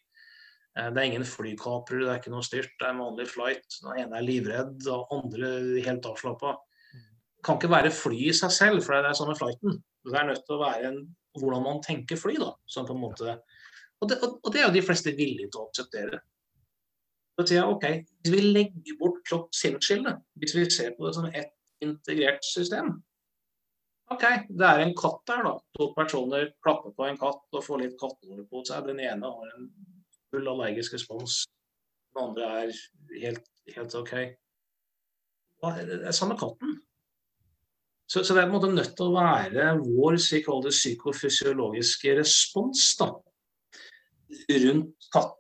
Eh, det er ingen flykaprere, det er ikke noe styrt, det er en vanlig flight. Den ene er livredd, og andre helt avslappa. Det kan ikke være fly i seg selv, for det er sånn med flighten. Det er nødt til å være en, hvordan man tenker fly. da, som på en måte, og det, og det er jo de fleste villige til å akseptere. Så sier jeg ok, hvis vi legger bort kropp-sinn-skillet, hvis vi ser på det som ett integrert system Ok, det er en katt der, da. To personer klapper på en katt og får litt kattehår på seg. Den ene har en full allergisk respons. Den andre er helt, helt OK. Det er samme katten. Så, så, det er på en måte nødt til å være vår psykofysiologiske respons da, rundt katt.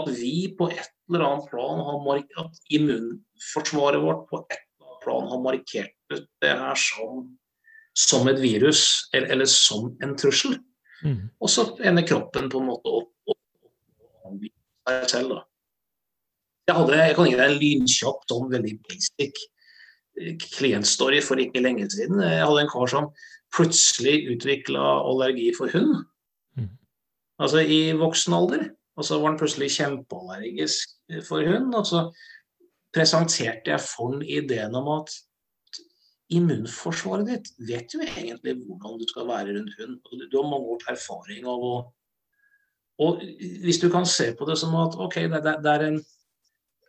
At vi på et eller annet plan har at immunforsvaret vårt på et eller annet plan har markert ut det her som, som et virus eller, eller, som en trussel. Mm. Og så ender kroppen på en måte opp og seg selv. da. Jeg, hadde, jeg kan gi deg en lynkjapp, sånn veldig basic eh, klientstory for ikke lenge siden. Jeg hadde en kar som plutselig utvikla allergi for hund. Mm. Altså i voksen alder. Og så var han plutselig kjempeallergisk for hund. Og så presenterte jeg for ham ideen om at immunforsvaret ditt vet jo egentlig hvordan du skal være rundt hund. Du har mange års erfaring av å Og hvis du kan se på det som at ok, det, det er en,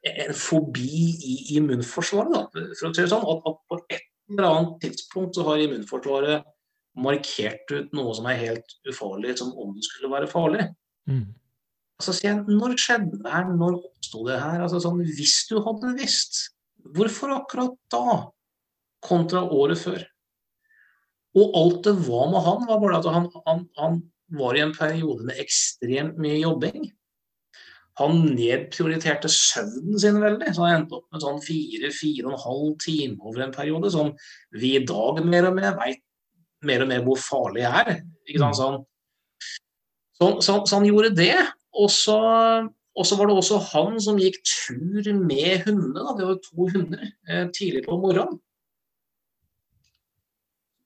en, fobi i immunforsvaret, da, for å si det sånn, at, at på et eller annet tidspunkt så har immunforsvaret markert ut noe som er helt ufarlig, som om det skulle være farlig. Mm. Så sier jeg når skjedde det her, når oppsto det her? Altså sånn, Hvis du hadde visst, hvorfor akkurat da? Kontra året før. Og alt det var med han, var bare at han, han, han var i en periode med ekstremt mye jobbing. Han nedprioriterte søvnen sin veldig, så han endte opp med sånn fire-fire og en halv time over en periode, som vi i dag mer og mer veit mer og mer hvor farlig er. Ikke sant? Sånn, så, så, så, han gjorde det, og så, var det også han som gikk tur med hundene. Da. Det var to hunder eh, tidlig på morgenen.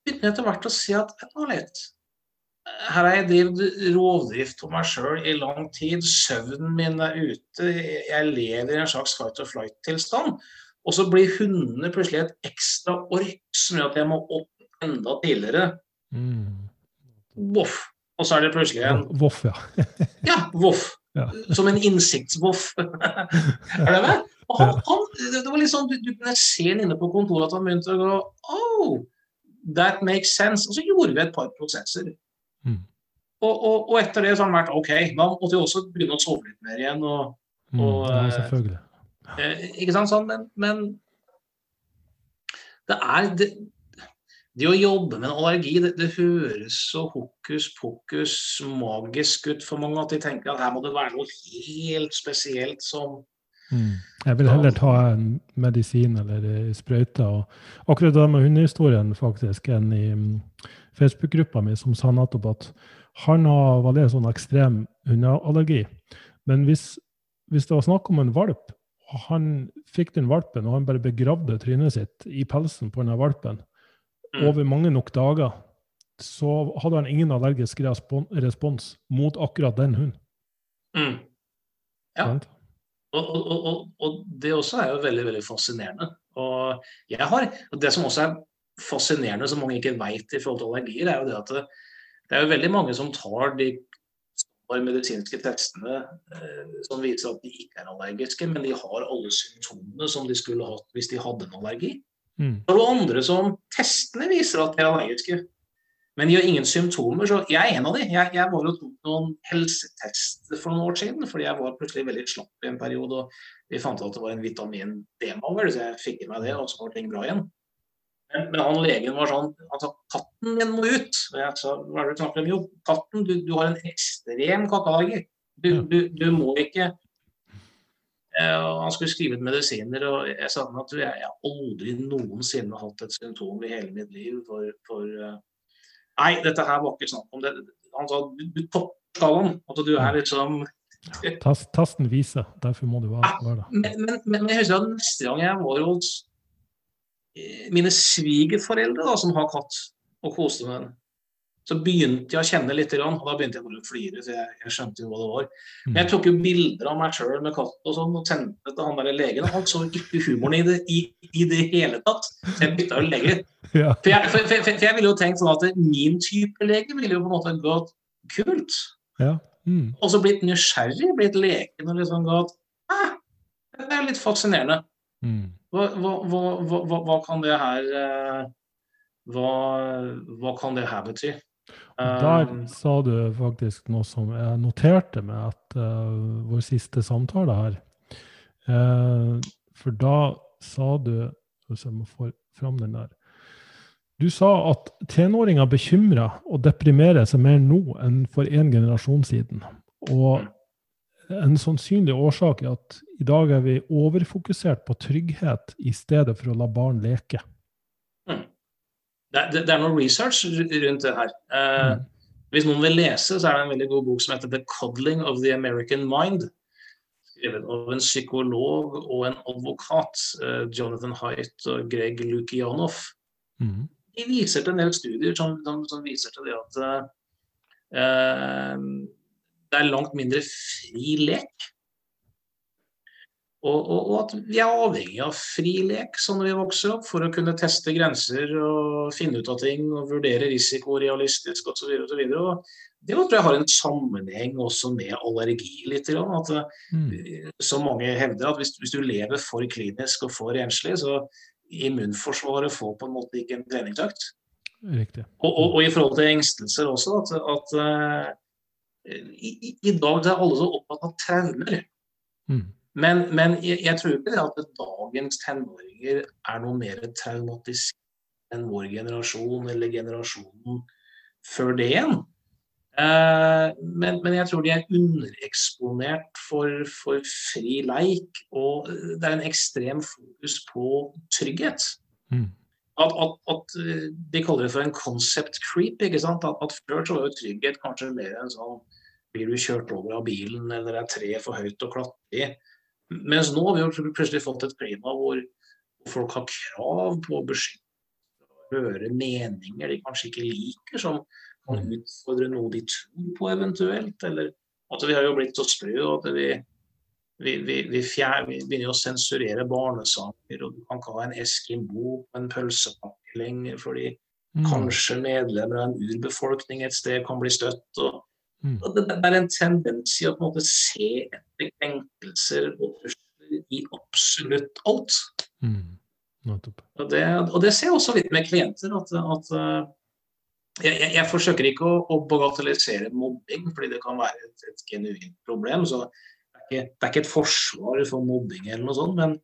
Begynte etter hvert å si at litt. her har jeg drevet rovdrift på meg sjøl i lang tid. Søvnen min er ute. Jeg lever i en slags fight or flight-tilstand. Og så blir hundene plutselig et ekstra ork som gjør at jeg må opp enda tidligere. Mm. Voff. Og så er det plutselig en Voff, ja. ja, voff. ja. som en innsiktsvoff. er det med? Og han, han, det var litt sånn, Du, du kunne se han inne på kontoret at han begynte å gå Oh, that makes sense. Og så gjorde vi et par prosesser. Mm. Og, og, og, etter det så har han vært OK. Da måtte vi også begynne å sove litt mer igjen. og, mm, og eh, selvfølgelig. Eh, ikke sant sånn, men, men det er det, det, å jobbe med en allergi, det, det høres så hokus pokus magisk ut for mange at de tenker at her må det være noe helt spesielt som Mm. Jeg vil heller ta en medisin eller sprøyte. Og akkurat det med hundehistorien, faktisk, en i mm, Facebook-gruppa mi som sa nettopp at han har veldig sånn ekstrem hundeallergi. Men hvis, hvis, det var snakk om en valp, og han fikk den valpen, og han bare begravde trynet sitt i pelsen på denne valpen. Over mange nok dager, så hadde han ingen allergisk respons mot akkurat den hunden. Mm. Ja. Og, og, og, og, det også er jo veldig veldig fascinerende. Og jeg har, Det som også er fascinerende, som mange ikke vet i forhold til allergier, er jo det at det, det er jo veldig mange som tar de medisinske testene eh, som viser at de ikke er allergiske, men de har alle symptomene som de skulle hatt hvis de hadde en allergi. Mm. Er andre som testene viser at de er allergiske. Men de har ingen symptomer, så jeg er en av de. Jeg, jeg var og tok noen helsetester for noen år siden, fordi jeg var plutselig veldig slapp i en periode. og Vi fant ut at det var en vitamin D-mangel, så jeg fikk i meg det, og så var ting bra igjen. Men, men han legen var sånn Han sa 'katten din må ut'. Og jeg sa 'hva er det du snakker om?' Jo, katten, du, du har en ekstrem katteallergi. Du, du, du, må ikke eh, Han skulle skrive ut medisiner, og jeg sa at jeg, jeg aldri noensinne hatt et symptom i hele mitt liv for, for uh, Nei, dette her var ikke snakk om det. Han sa du, du topper skalaen. At du er liksom Tast, Tasten viser, derfor må du være, være det. Men, men, men, jeg husker at neste gang jeg var hos eh, mine svigerforeldre, da, som har katt, og koste med den, så begynte jeg å kjenne litt, og da begynte jeg bare å flire. så jeg, jeg, skjønte jo hva det var. Men jeg tok jo bilder av meg sjøl med katt og sånn, og sendte det til han der legen. Han så ikke humoren i det i, i det hele tatt. Så jeg bytta jo lege. Ja. For, jeg, for, for, for, jeg ville jo tenkt sånn at min type lege ville jo på en måte gått kult. Ja. Mm. Og så blitt nysgjerrig, blitt leken og liksom gått Det er litt fascinerende. Mm. Hva, hva, hva, hva, kan det her eh, hva, kan det her bety? Der um, sa du faktisk noe som jeg noterte med at uh, vår siste samtale her. Uh, for da sa du Hvis jeg må få fram den der. Du sa at tenåringer bekymrer og deprimerer seg mer nå enn for en generasjon siden. Og en sannsynlig årsak er at i dag er vi overfokusert på trygghet i stedet for å la barn leke. Det, det, er noe research rundt det her. Uh, hvis noen vil lese, så er det en veldig god bok som heter 'The Coddling of the American Mind'. Skrevet av en psykolog og en advokat, uh, Jonathan Haidt og Greg Lukianoff. Mm. De viser til en del studier som, som, som viser til det at uh, det er langt mindre fri lek og, og, og, at vi er avhengig av fri lek sånn vi vokser opp, for å kunne teste grenser og finne ut av ting og vurdere risiko realistisk osv. Det tror jeg har en sammenheng også med allergi litt. At, mm. Som mange hevder, at hvis, hvis, du lever for klinisk og for renslig, så immunforsvaret får på en måte ikke en treningsøkt. Og, og, i forhold til engstelser også, at, at uh, i, i, dag er alle så opptatt av traumer. Mm. Men, men jeg, jeg, tror ikke det at dagens tenåringer er noe mer traumatisk enn vår generasjon eller generasjonen før det igjen. Eh, men, men, jeg tror de er undereksponert for, for, fri leik, og det er en ekstrem fokus på trygghet. Mm. At, at, at, De kaller det for en concept creep. ikke sant? At, at Før så var jo trygghet kanskje mer enn sånn Blir du kjørt over av bilen, eller er treet for høyt å klatre i? Mens nå har vi jo plutselig fått et klima hvor folk har krav på å beskytte høre meninger de kanskje ikke liker, som kan mm. utfordre noe de tror på eventuelt. Eller at vi har jo blitt så sprø at vi, vi, vi, vi, fjer, vi begynner å sensurere barnesanger. Og du kan ikke ha en Eskimo på en pølsepakke lenger fordi mm. kanskje medlemmer av en urbefolkning et sted kan bli støtt. og Mm. Det, det, er en tendens i å på en måte se etter krenkelser og trusler i absolutt alt. Mm. Og, det, og, det, ser jeg også litt med klienter. at, at eh, jeg, jeg, jeg, forsøker ikke å, å, bagatellisere mobbing, fordi det kan være et, et genuint problem. så det er, ikke, det er, ikke, et forsvar for mobbing, eller noe sånt, men,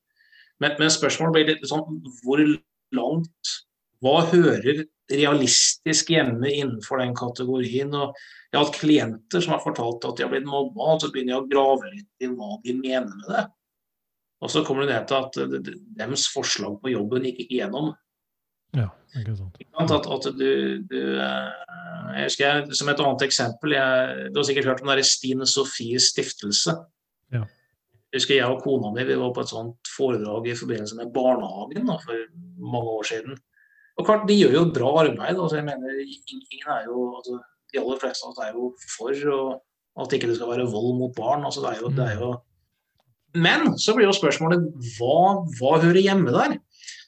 men, men spørsmålet blir litt sånn hvor langt Hva hører realistisk hjemme innenfor den kategorien? og Jeg har hatt klienter som har fortalt at de har blitt mobba, og så begynner jeg å grave litt i hva de mener med det. Og så kommer du ned til at deres forslag på jobben gikk ikke gjennom. Ja, ikke sant. At, at du, du, eh, jeg husker jeg, Som et annet eksempel jeg, Du har sikkert hørt om Stine Sofies stiftelse. Ja. Jeg husker jeg og kona mi vi var på et sånt foredrag i forbindelse med barnehagen da, for mange år siden. Og klart, De gjør jo bra arbeid. Altså, jeg mener, ingen er jo, altså, De aller fleste av oss er jo for og, at ikke det skal være vold mot barn. Altså, det er jo, det er jo men så blir jo spørsmålet hva, hva hører hjemme der?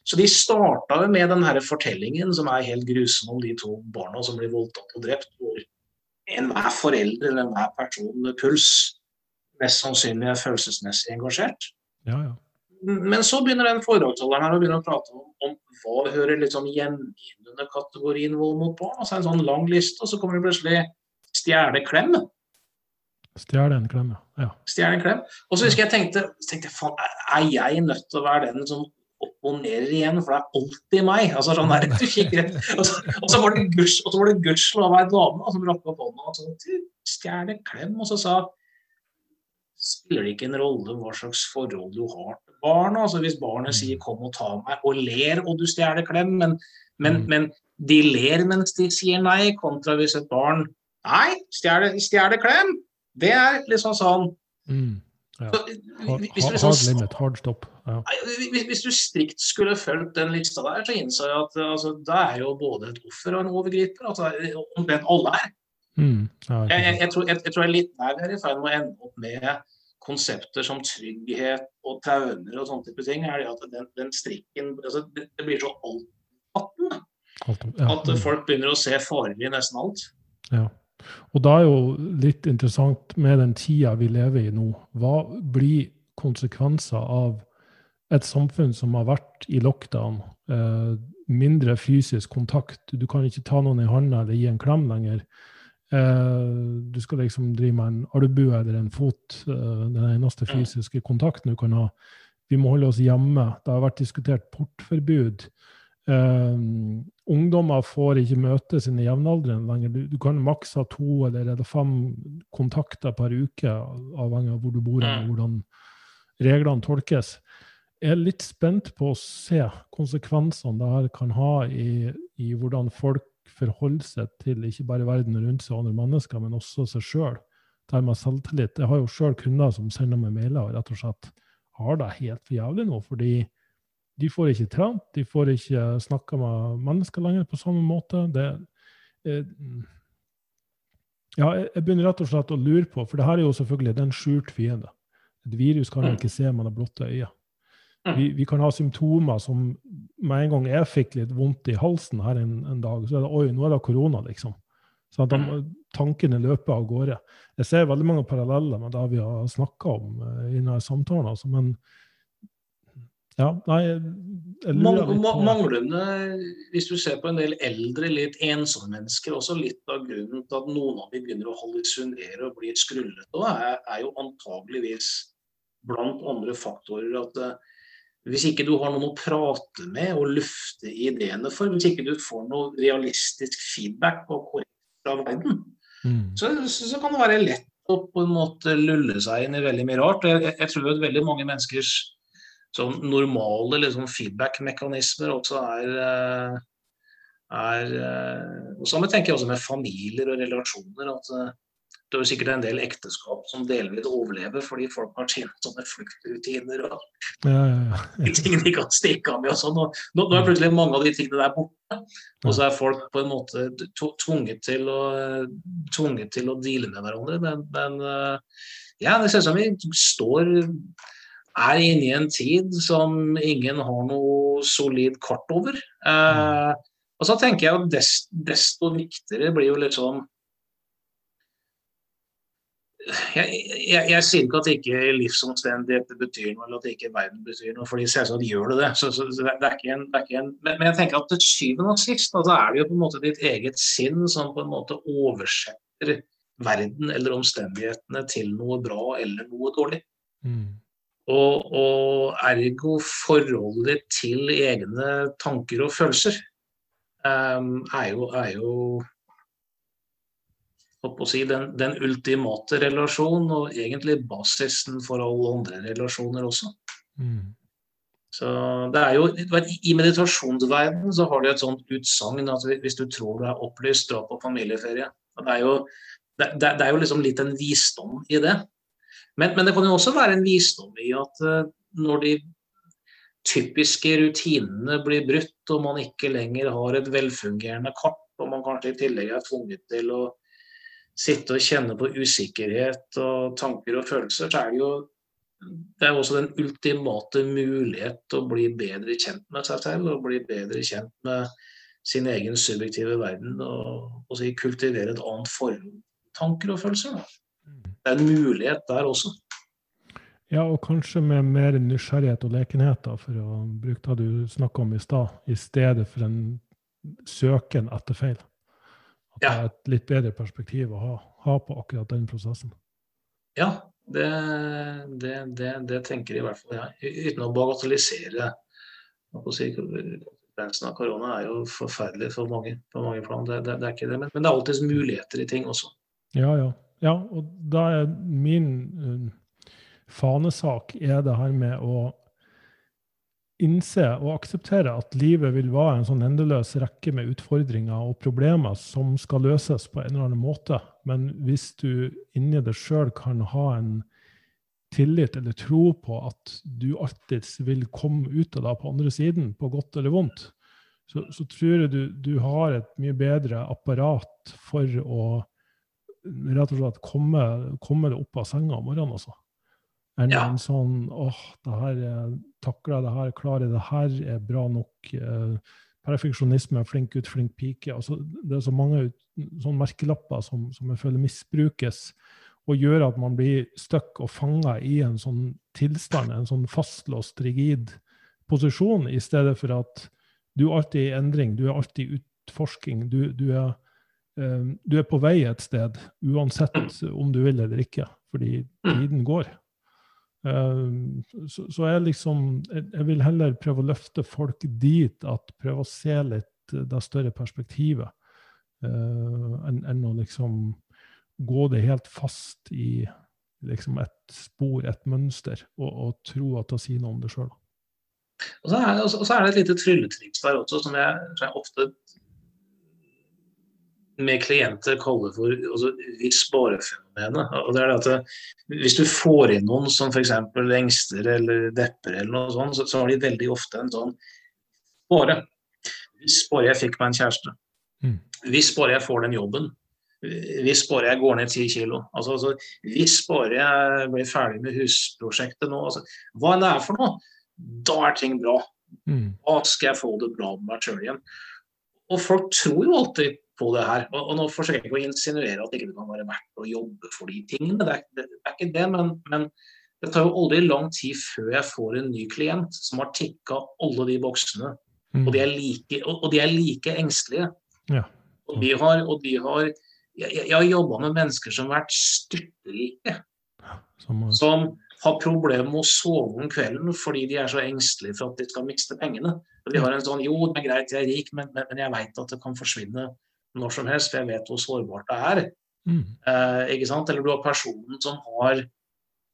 Så de starta med den her fortellingen som er helt grusom om de to barna som blir voldtatt og drept. hvor Enhver forelder eller enhver person med puls mest sannsynlig er følelsesmessig engasjert. Ja, ja. Men så begynner den forholdsholderen her å begynne å prate om, om hva hører liksom hjemme under kategorien vold mot barn. Og så det en sånn lang liste, og så kommer det plutselig stjele klem. Stjele en klem, ja. Stjele en klem. Og så husker jeg tenkte, tenkte faen, er jeg nødt til å være den som opponerer igjen, for det er alltid meg. altså sånn der, du kikker og, så, og så var det guds, og så var det gudskjelov ei dame som rakk opp hånda og sa stjele klem, og så sa spiller det ikke en rolle hva slags forhold du har barna. altså Hvis barnet sier 'kom og ta meg' og ler og du stjeler klem, men, men, mm. men, de ler mens de sier nei, kontra hvis et barn 'nei, stjeler klem', det er liksom sånn mm. ja. hard, hard limit, hard stop. Ja. Hvis, hvis, du strikt skulle fulgt den lista der, så innså jeg at altså, det er jo både et offer og en overgriper. Altså, omtrent alle er. Mm. Ja, jeg, jeg, jeg, tror, jeg, tror, jeg litt nær er i ferd med å ende opp med konsepter som trygghet og tauner og sånne type ting. er det at den, den strikken altså, det, det, blir så altomfattende at folk begynner å se farer i nesten alt. Ja. Og da er jo litt interessant med den tida vi lever i nå, hva blir konsekvenser av et samfunn som har vært i lockdown? Eh, mindre fysisk kontakt. Du kan ikke ta noen i hånda eller gi en klem lenger. Eh, du skal liksom drive med en albue eller en fot. Eh, den eneste fysiske kontakten du kan ha. Vi må holde oss hjemme. Det har vært diskutert portforbud. Um, ungdommer får ikke møte sine jevnaldrende lenger. Du, du, kan maks ha to eller fem kontakter per uke, avhengig av hvor du bor og hvordan reglene tolkes. Jeg er litt spent på å se konsekvensene det her kan ha i, i hvordan folk forholder seg til ikke bare verden rundt seg og andre mennesker, men også seg sjøl. Det med selvtillit. Jeg har jo sjøl kunder som sender meg mailer og rett og slett har det helt for jævlig nå. fordi de får ikke trent, de får ikke snakka med mennesker lenger på samme måte. Det, eh, ja, jeg begynner rett og slett å lure på, for det her er jo selvfølgelig en skjult fiende. Et virus kan man ikke se med det blotte øyet. Vi, vi, kan ha symptomer som med en gang jeg fikk litt vondt i halsen her en, en dag, så er det oi, nå er det korona, liksom. Så at de, tankene løper av gårde. Jeg ser veldig mange paralleller med det vi har snakka om uh, i denne samtalen. Altså, men ja, nei, Manglende Hvis du ser på en del eldre, litt ensomme mennesker, også litt av grunnen til at noen av dem begynner å hallusinere og bli skrullete, er, er jo antageligvis blant andre faktorer at uh, hvis ikke du har noen å prate med og lufte ideene for, hvis ikke du får noe realistisk feedback og korrekt fra verden, mm. så, så, kan det være lett å på en måte lulle seg inn i veldig mye rart. Jeg, jeg tror at veldig mange menneskers sånn normale liksom, feedback-mekanismer også er, eh, er eh, og Samme tenker jeg også med familier og relasjoner. at eh, det er jo sikkert en del ekteskap som delvis overlever fordi folk har tjent sånne fluktrutiner og ja, ja, ja. ting de kan stikke av med og sånn. Nå, nå, er plutselig mange av de tingene der borte. Og så er folk på en måte tvunget til å, tvunget til å deale med hverandre. Men, men ja, det ser ut som vi står er inne i en tid som ingen har noe solid kart over. Eh, og så tenker jeg at desto, desto viktigere blir jo liksom jeg, jeg, jeg, sier ikke at ikke livsomstendigheter betyr noe, eller at ikke verden betyr noe, fordi selvsagt gjør det det. Så, så, så det, er ikke en, det er ikke en men, men, jeg tenker at til syvende og sist altså, er det jo på en måte ditt eget sinn som på en måte oversetter verden eller omstendighetene til noe bra eller noe dårlig. Mm. Og, og, ergo forholdet ditt til egne tanker og følelser um, er jo, er jo si, den, den, ultimate relasjon, og egentlig basisen for alle andre relasjoner også. Mm. Så det er jo, I meditasjonsverdenen så har du et sånt utsagn at hvis du tror du er opplyst, dra på familieferie. Det er, jo, det, det er jo liksom litt en visdom i det. Men, men, det kan jo også være en visdom i at uh, når de typiske rutinene blir brutt, og man ikke lenger har et velfungerende kart, og man kanskje i tillegg er tvunget til å sitte og kjenne på usikkerhet og tanker og følelser, så er det jo det er også den ultimate mulighet til å bli bedre kjent med seg selv og bli bedre kjent med sin egen subjektive verden og, og si, kultivere et annet forhold tanker og følelser. Da. Det er en mulighet der også. Ja, og kanskje med mer nysgjerrighet og lekenhet, da, for å bruke det du snakka om i stad, i stedet for en søken etter feil. Ja. det et litt bedre perspektiv å ha, ha på akkurat den prosessen. Ja, det, det, det, det, tenker i hvert fall jeg. Uten å bagatellisere. Konsekvensen av korona er jo forferdelig for mange på mange plan. Det, er ikke det, men, men, det er alltids muligheter i ting også. Ja, ja. ja og da er min uh, fanesak er det her med å innse og akseptere at livet vil være en sånn endeløs rekke med utfordringer og problemer som skal løses på en eller annen måte. Men hvis du inni deg sjøl kan ha en tillit eller tro på at du alltids vil komme ut av det på andre siden, på godt eller vondt, så, så tror jeg du, du, har et mye bedre apparat for å rett og slett komme, komme deg opp av senga om morgenen. altså enn ja. en sånn åh, det her takler jeg det her, klarer jeg det her, er bra nok. Eh, perfeksjonisme, flink gutt, flink pike. Altså, det er så mange sånne merkelapper som, som, jeg føler misbrukes, og gjør at man blir stuck og fanga i en sånn tilstand, en sånn fastlåst, rigid posisjon, i stedet for at du alltid er i endring, du er alltid i utforsking. Du, du, er, eh, du er på vei et sted, uansett om du vil eller ikke, fordi tiden går. Ehm, så, så jeg liksom Jeg vil heller prøve å løfte folk dit at prøve å se litt eh, det større perspektivet, uh, enn en å liksom gå det helt fast i liksom et spor, et mønster, og, og tro at det sier noe om det sjøl. Og, og, så er det et lite trylletriks der også, som jeg, som jeg ofte med klienter kaller for altså, hvis-bare-fenomenet. Og det er det at eh, Hvis du får inn noen som f.eks. engster eller depper, eller noe sånt, så, så, har de veldig ofte en sånn bare. Hvis bare jeg fikk meg en kjæreste. Mm. Hvis bare jeg får den jobben. Hvis bare jeg går ned ti kilo. Altså, altså, hvis bare jeg blir ferdig med husprosjektet nå. Altså, hva enn det er for noe, da er ting bra. Mm. Da skal jeg få det bra med meg sjøl igjen. Og folk tror jo alltid på det her. Og, og nå forsøker jeg ikke å insinuere at det ikke kan være verdt å jobbe for de tingene. Det er, det, er ikke det, men, men, det tar jo aldri lang tid før jeg får en ny klient som har tikka alle de boksene. Mm. Og, de like, og, de er like, engstelige. Ja. Og de har, og de har Jeg, jeg har jobba med mennesker som har vært styrterike. Som, som har problemer med å sove om kvelden fordi de er så engstelige for at de skal miste pengene. Og de har en sånn Jo, det er greit, jeg er rik, men, men, men jeg veit at det kan forsvinne når som helst, for jeg vet hvor sårbart det er. Mm. Eh, ikke sant? Eller du har personen som har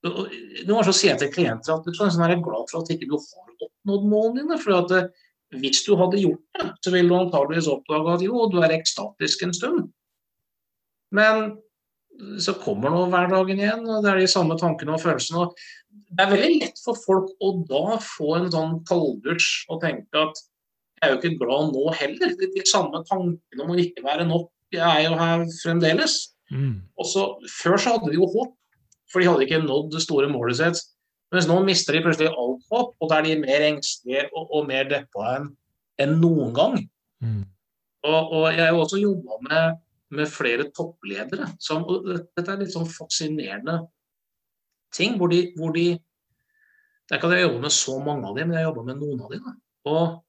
Noen ganger si sier jeg til klienter at du sånn er glad for at ikke du har oppnådd målene dine. for at eh, hvis du hadde gjort det, så ville du antageligvis oppdage at jo, du er ekstatisk en stund. Men så kommer nå hverdagen igjen, og det er de samme tankene og følelsene. og Det er veldig lett for folk å da få en sånn kalddusj og tenke at jeg er jo ikke glad nå heller. De, de samme tankene om å ikke være nok jeg er jo her fremdeles. Mm. Og så, Før så hadde de jo håp, for de hadde ikke nådd det store målet sitt. Mens nå mister de plutselig alt håp, og da er de mer engstelige og, og mer deppa enn en noen gang. Mm. Og, og, jeg har jo også jobba med med flere toppledere. Som, dette er litt sånn fascinerende ting, hvor de, hvor de Det er ikke at jeg jobber med så mange av dem, men jeg jobber med noen av dem. Og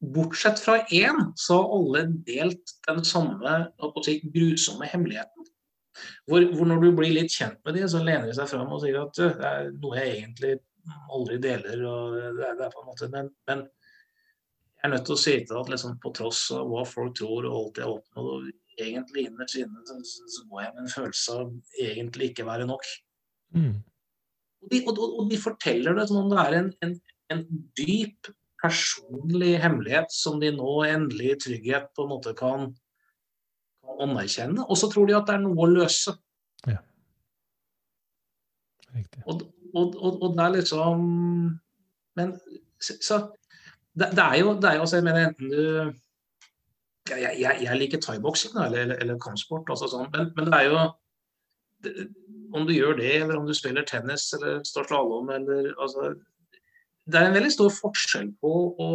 bortsett fra én, så har alle delt den samme si, grusomme hemmeligheten. Hvor, hvor, når du blir litt kjent med dem, så lener de seg fram og sier at det er noe jeg egentlig aldri deler. og det er, det er på en måte, men, men jeg er nødt til å si til at liksom, på tross av hva folk tror og alt jeg har oppnådd, og egentlig innerst inne, så, så går jeg med en følelse av egentlig ikke være nok. Mm. Og, de, og, og, de, forteller det som om det er en, en, en, dyp personlig hemmelighet som de nå endelig i trygghet på en måte kan, kan anerkjenne. Og så tror de at det er noe å løse. Ja. Riktig. Og, og, og, og det er liksom Men så det, det, er jo, det er jo altså, jeg mener enten du jeg, jeg, jeg liker thaiboksing eller, eller, eller kampsport, altså sånn, men, men, det er jo det, Om du gjør det, eller om du spiller tennis eller står slalåm eller altså, Det er en veldig stor forskjell på å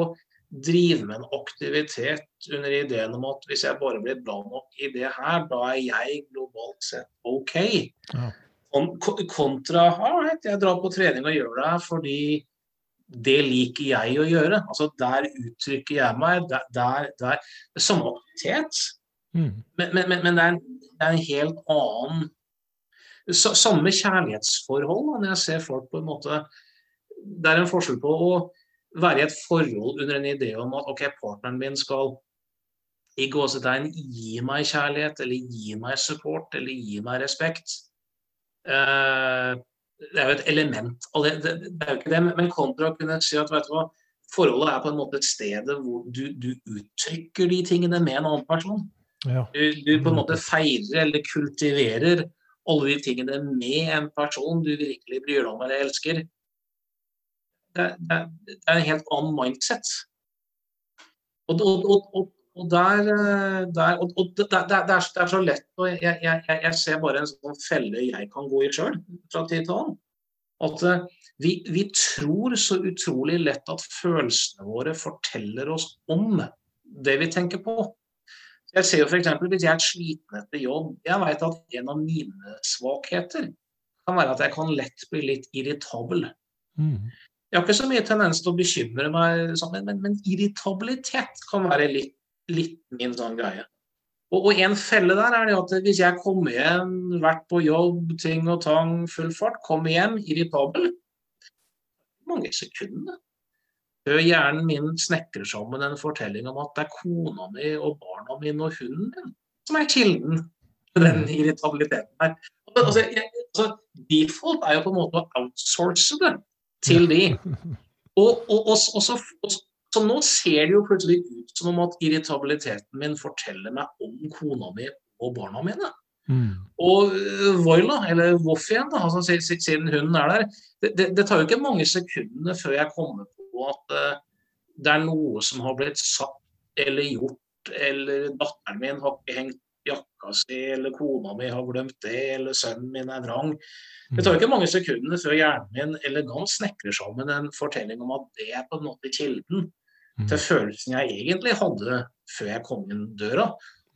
drive med en aktivitet under ideen om at hvis jeg bare blir bra nok i det her, da er jeg globalt sett OK. Ja kontra at jeg drar på trening og gjør det fordi det liker jeg å gjøre. Altså Der uttrykker jeg meg. Der, der, der. Samme aktivitet, mm. men, men, men, men det, er en, det, er en, helt annen Samme kjærlighetsforhold. Når jeg ser folk på en måte Det er en forskjell på å være i et forhold under en idé om at ok, partneren min skal i gåsetegn gi meg kjærlighet, eller gi meg support, eller gi meg respekt. Eh, det er jo et element av det. det, det er jo ikke det, Men kontra å kunne si at vet du hva, forholdet er på en måte et sted hvor du, du uttrykker de tingene med en annen person. Ja. Du, du, på en måte feirer eller kultiverer alle de tingene med en person du virkelig bryr deg om eller elsker. Det, det, er en helt annen mindset. Og, og, og, og der, eh, der det, er, så lett. og jeg, jeg, jeg, ser bare en sånn felle jeg kan gå i sjøl fra tid til annen. At uh, vi, vi, tror så utrolig lett at følelsene våre forteller oss om det vi tenker på. Jeg ser jo f.eks. hvis jeg er sliten etter jobb Jeg vet at en av mine svakheter kan være at jeg kan lett bli litt irritabel. Mm. Jeg har ikke så mye tendens til å bekymre meg, sånn, men, men, men irritabilitet kan være litt litt min sånn greie. Og, og, en felle der er det at hvis jeg kommer hjem, vært på jobb, ting og tang, full fart, kommer hjem irritabel Mange sekunder før hjernen min snekrer sammen en fortelling om at det er kona mi og barna mine og hunden min som er kilden til den irritabiliteten her. Altså, jeg, altså, default er jo på en måte å outsource det til de. Og, og, og, og så, så nå ser det jo plutselig ut som om at irritabiliteten min forteller meg om kona mi og barna mine. Mm. Og uh, Voila, eller Voff igjen, da, altså, siden hunden er der det, det, det, tar jo ikke mange sekundene før jeg kommer på at uh, det er noe som har blitt sagt eller gjort, eller datteren min har ikke hengt jakka si, eller kona mi har glemt det, eller sønnen min er vrang. Det tar ikke mange sekundene før hjernen min elegant snekrer sammen en fortelling om at det er på en måte kilden Mm. til følelsen jeg egentlig hadde før jeg kom inn døra.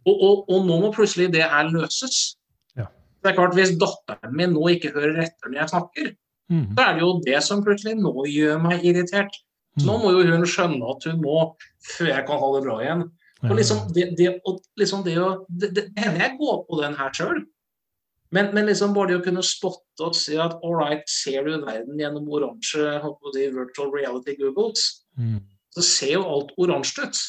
Og, og, og nå må plutselig det her løses. Ja. Det er klart, Hvis datteren min nå ikke hører etter når jeg snakker, mm. så er det jo det som plutselig nå gjør meg irritert. Så nå mm. må jo hun skjønne at hun må, før jeg kan ha det bra igjen. Og liksom det, det, og liksom det, å, det, hender jeg går på den her sjøl. Men, men, liksom bare det å kunne spotte og si at all right, ser du verden gjennom oransje virtual reality googles, mm så ser jo alt oransje ut.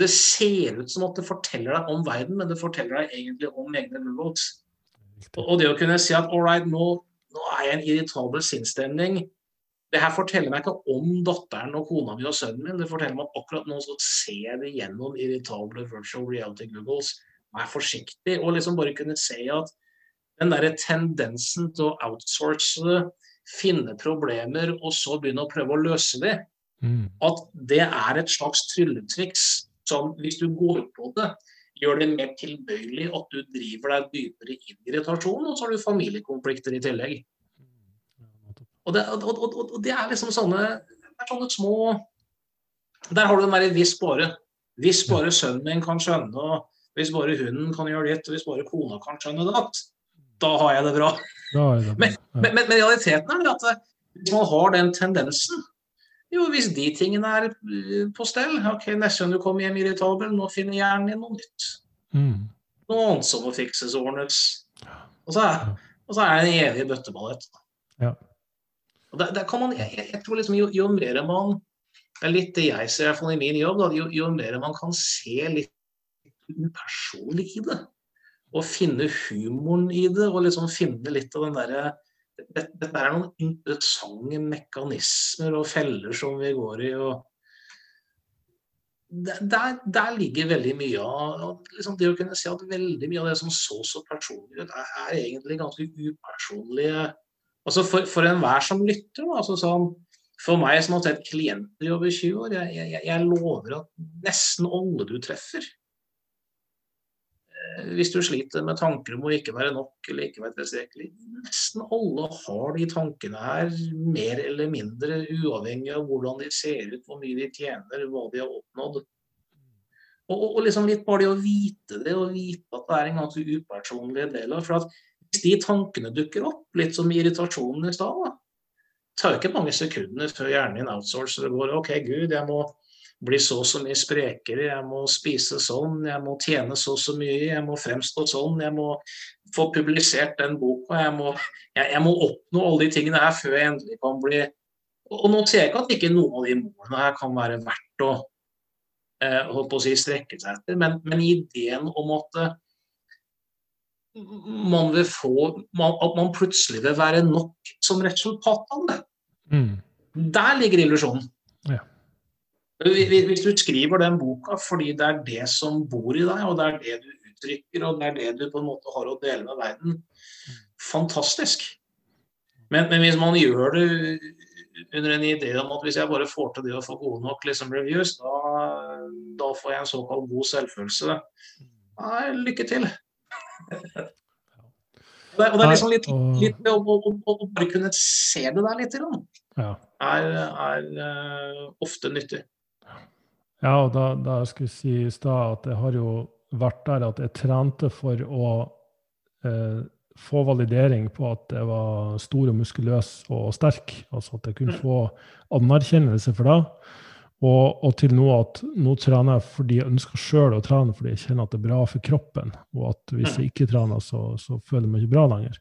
Det ser ut som at det forteller deg om verden, men det forteller deg egentlig om egne robots. Og det å kunne si at all right, nå, nå er jeg i en irritabel sinnsstemning. Det her forteller meg ikke om datteren og kona mi og sønnen min. Det forteller meg at akkurat nå så ser jeg det gjennom irritable virtual reality googles. Vær forsiktig. Og liksom bare kunne se at den derre tendensen til å outsource finne problemer og så begynne å prøve å løse det, Mm. At det er et slags trylletriks som, hvis du går på det, gjør det mer tilbøyelig at du driver deg dypere inn i irritasjon, og så har du familiekonflikter i tillegg. Og det, og, og, og det er liksom sånne, er sånne små Der har du den derre 'hvis bare'. Hvis bare sønnen min kan skjønne hvis bare hunden kan gjøre ditt, og hvis bare kona kan skjønne det, da har jeg det bra. Det bra. Men, men, men, realiteten er at hvis man har den tendensen Jo, hvis de tingene er på stell ok, Neste gang du kommer hjem irritabel, nå finner hjernen din noe nytt. Mm. Noe annet som må fikses og ordnes. Og så er, og så er det en evig bøtteballett. Ja. Og der, der man, jeg, jeg- tror liksom jo, jo mer man Det er litt det jeg ser i hvert fall i min jobb. Da, jo, jo mer man kan se litt upersonlig i det, og finne humoren i det, og liksom finne litt av den derre Dette dette er noen interessante mekanismer og feller som vi går i. og der, der, ligger veldig mye av liksom Det å kunne si at veldig mye av det som så så personlig ut, er, er egentlig ganske upersonlige altså For, for enhver som lytter, altså sånn, for meg som har sett klienter i over 20 år, jeg, jeg, jeg lover at nesten alle du treffer eh, Hvis du sliter med tanker om å ikke være nok eller ikke være tilstrekkelig, nesten alle har de tankene her, mer eller mindre, uavhengig av hvordan de ser ut, hvor mye de tjener, hva de har oppnådd. Og, og, liksom litt bare det å vite det, og vite at det er en ganske upersonlig del av For at de tankene dukker opp, litt som irritasjonen i stad, da, tar ikke mange sekundene før hjernen din outsourcer og går OK, gud, jeg må bli så og så mye sprekere, jeg må spise sånn, jeg må tjene så og så mye, jeg må fremstå sånn, jeg må få publisert den boka, jeg må, jeg, jeg må oppnå alle de tingene her før jeg endelig kan bli Og, nå sier jeg ikke at ikke noen av de målene her kan være verdt å eh, å si strekke seg etter, men, men ideen om at eh, man vil få man, At man plutselig vil være nok som resultat av det. Mm. Der ligger illusjonen. Ja. Hvis hvis du skriver den boka fordi det er det som bor i deg, og det er det du uttrykker, og det er det du på en måte har å dele med verden, fantastisk. Men, men hvis man gjør det under en idé om at hvis jeg bare får til det å få gode nok liksom, reviews, da, da får jeg en såkalt god selvfølelse. Nei, lykke til. Og det, og det er liksom litt, litt å, å, å, å bare kunne se det der litt, Ja. er, er eh, ofte nyttig. Ja, og da, da skulle jeg si i stad at det har jo vært der at jeg trente for å eh, få validering på at jeg var stor og muskuløs og sterk. Altså at jeg kunne få anerkjennelse for det. Og, og til nå at nå trener jeg fordi jeg ønsker sjøl å trene, fordi jeg kjenner at det er bra for kroppen. Og at hvis jeg ikke trener, så, så føler jeg meg ikke bra lenger.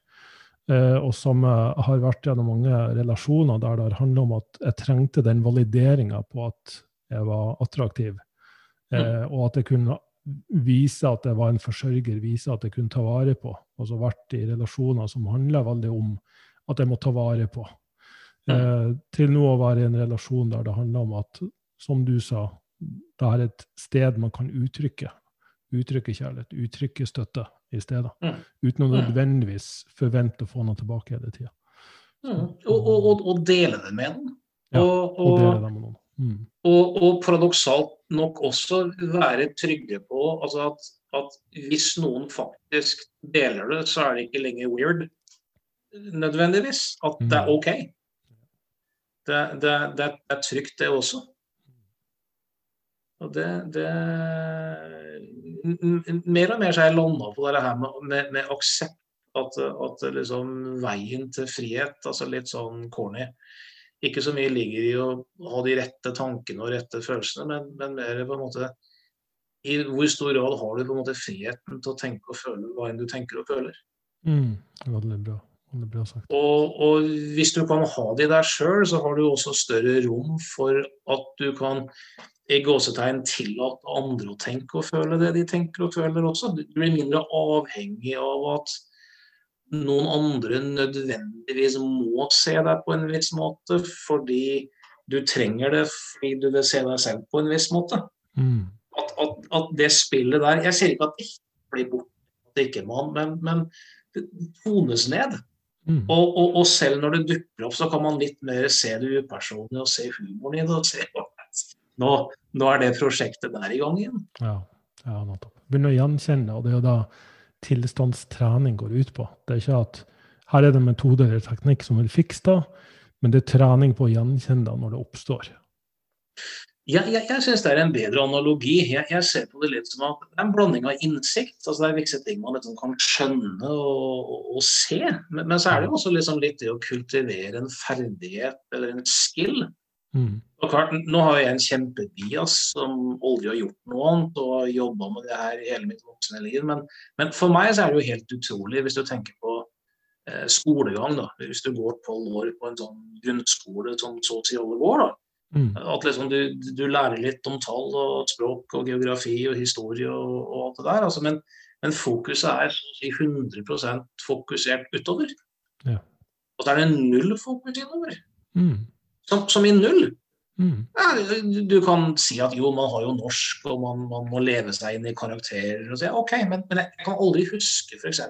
Eh, og som jeg har vært gjennom mange relasjoner der det har handla om at jeg trengte den valideringa på at jeg var attraktiv, eh, og at jeg kunne vise at jeg var en forsørger, vise at jeg kunne ta vare på. Altså vært i relasjoner som handler veldig om at jeg må ta vare på. Eh, til nå å være i en relasjon der det handler om at, som du sa, det er et sted man kan uttrykke. Uttrykke kjærlighet, uttrykke støtte i stedet. Mm. Uten å nødvendigvis forvente å få noe tilbake hele tida. Mm. Og, og, og, og dele det med noen. Ja, og, Og dele det med noen. Mm. og, og paradoksalt nok også være trygge på altså at, at hvis noen faktisk deler det, så er det ikke lenger weird nødvendigvis. At det er Mm. OK. Det, det, det, det er trygt, det også. Og det, det Mer og mer så har jeg landa på det her med, med, med aksept. At, at liksom veien til frihet, altså litt sånn corny Ikke så mye ligger i å ha de rette tankene og rette følelsene, men, men mer på en måte I hvor stor grad har du på en måte friheten til å tenke og føle hva enn du tenker og føler? Mm. var bra. Veldig bra sagt. Og, og hvis du kan ha de der sjøl, så har du også større rom for at du kan i gåsetegn tillate andre å tenke og føle det de tenker og føler også. Du blir mindre avhengig av at noen andre nødvendigvis må se deg på en viss måte fordi du trenger det fordi du vil se deg selv på en viss måte. Mm. At, at, at det spillet der Jeg sier ikke at det ikke blir borte, at det ikke må, men, men det tones ned. Mm. Og, og, og selv når det dukker opp, så kan man litt mer se det upersonlige og se humoren i det. og se nå, nå er det prosjektet der i gang igjen. Ja, ja nettopp. Begynne å gjenkjenne, og det er jo da tilstandstrening går ut på. Det er ikke at her er det metode eller teknikk som vil fikse det, men det er trening på å gjenkjenne det når det oppstår. Ja, jeg, jeg syns det er en bedre analogi. Jeg, jeg, ser på det litt som at det er en blanding av innsikt. altså Det er visse ting man liksom kan skjønne og, og, og se. Men, men, så er det også liksom litt det å kultivere en ferdighet eller en skill. Mm. Og klart, Nå har jeg en kjempebias som aldri har gjort noe annet og jobba med det her hele mitt voksne liv. Men, men, for meg så er det jo helt utrolig hvis du tenker på eh, skolegang. da, Hvis du går tolv år på en sånn grunnskole som så å si alle går. da, Mm. At liksom du, du, lærer litt om tall og språk og geografi og historie og, og alt det der. Altså, men, men, fokuset er si 100% fokusert utover. Ja. Og så er det null fokus innover. Mm. Som, som, i null. Mm. Ja, du kan si at jo, man har jo norsk, og man, man må leve seg inn i karakterer. og si, ok, men, men, jeg kan aldri huske f.eks.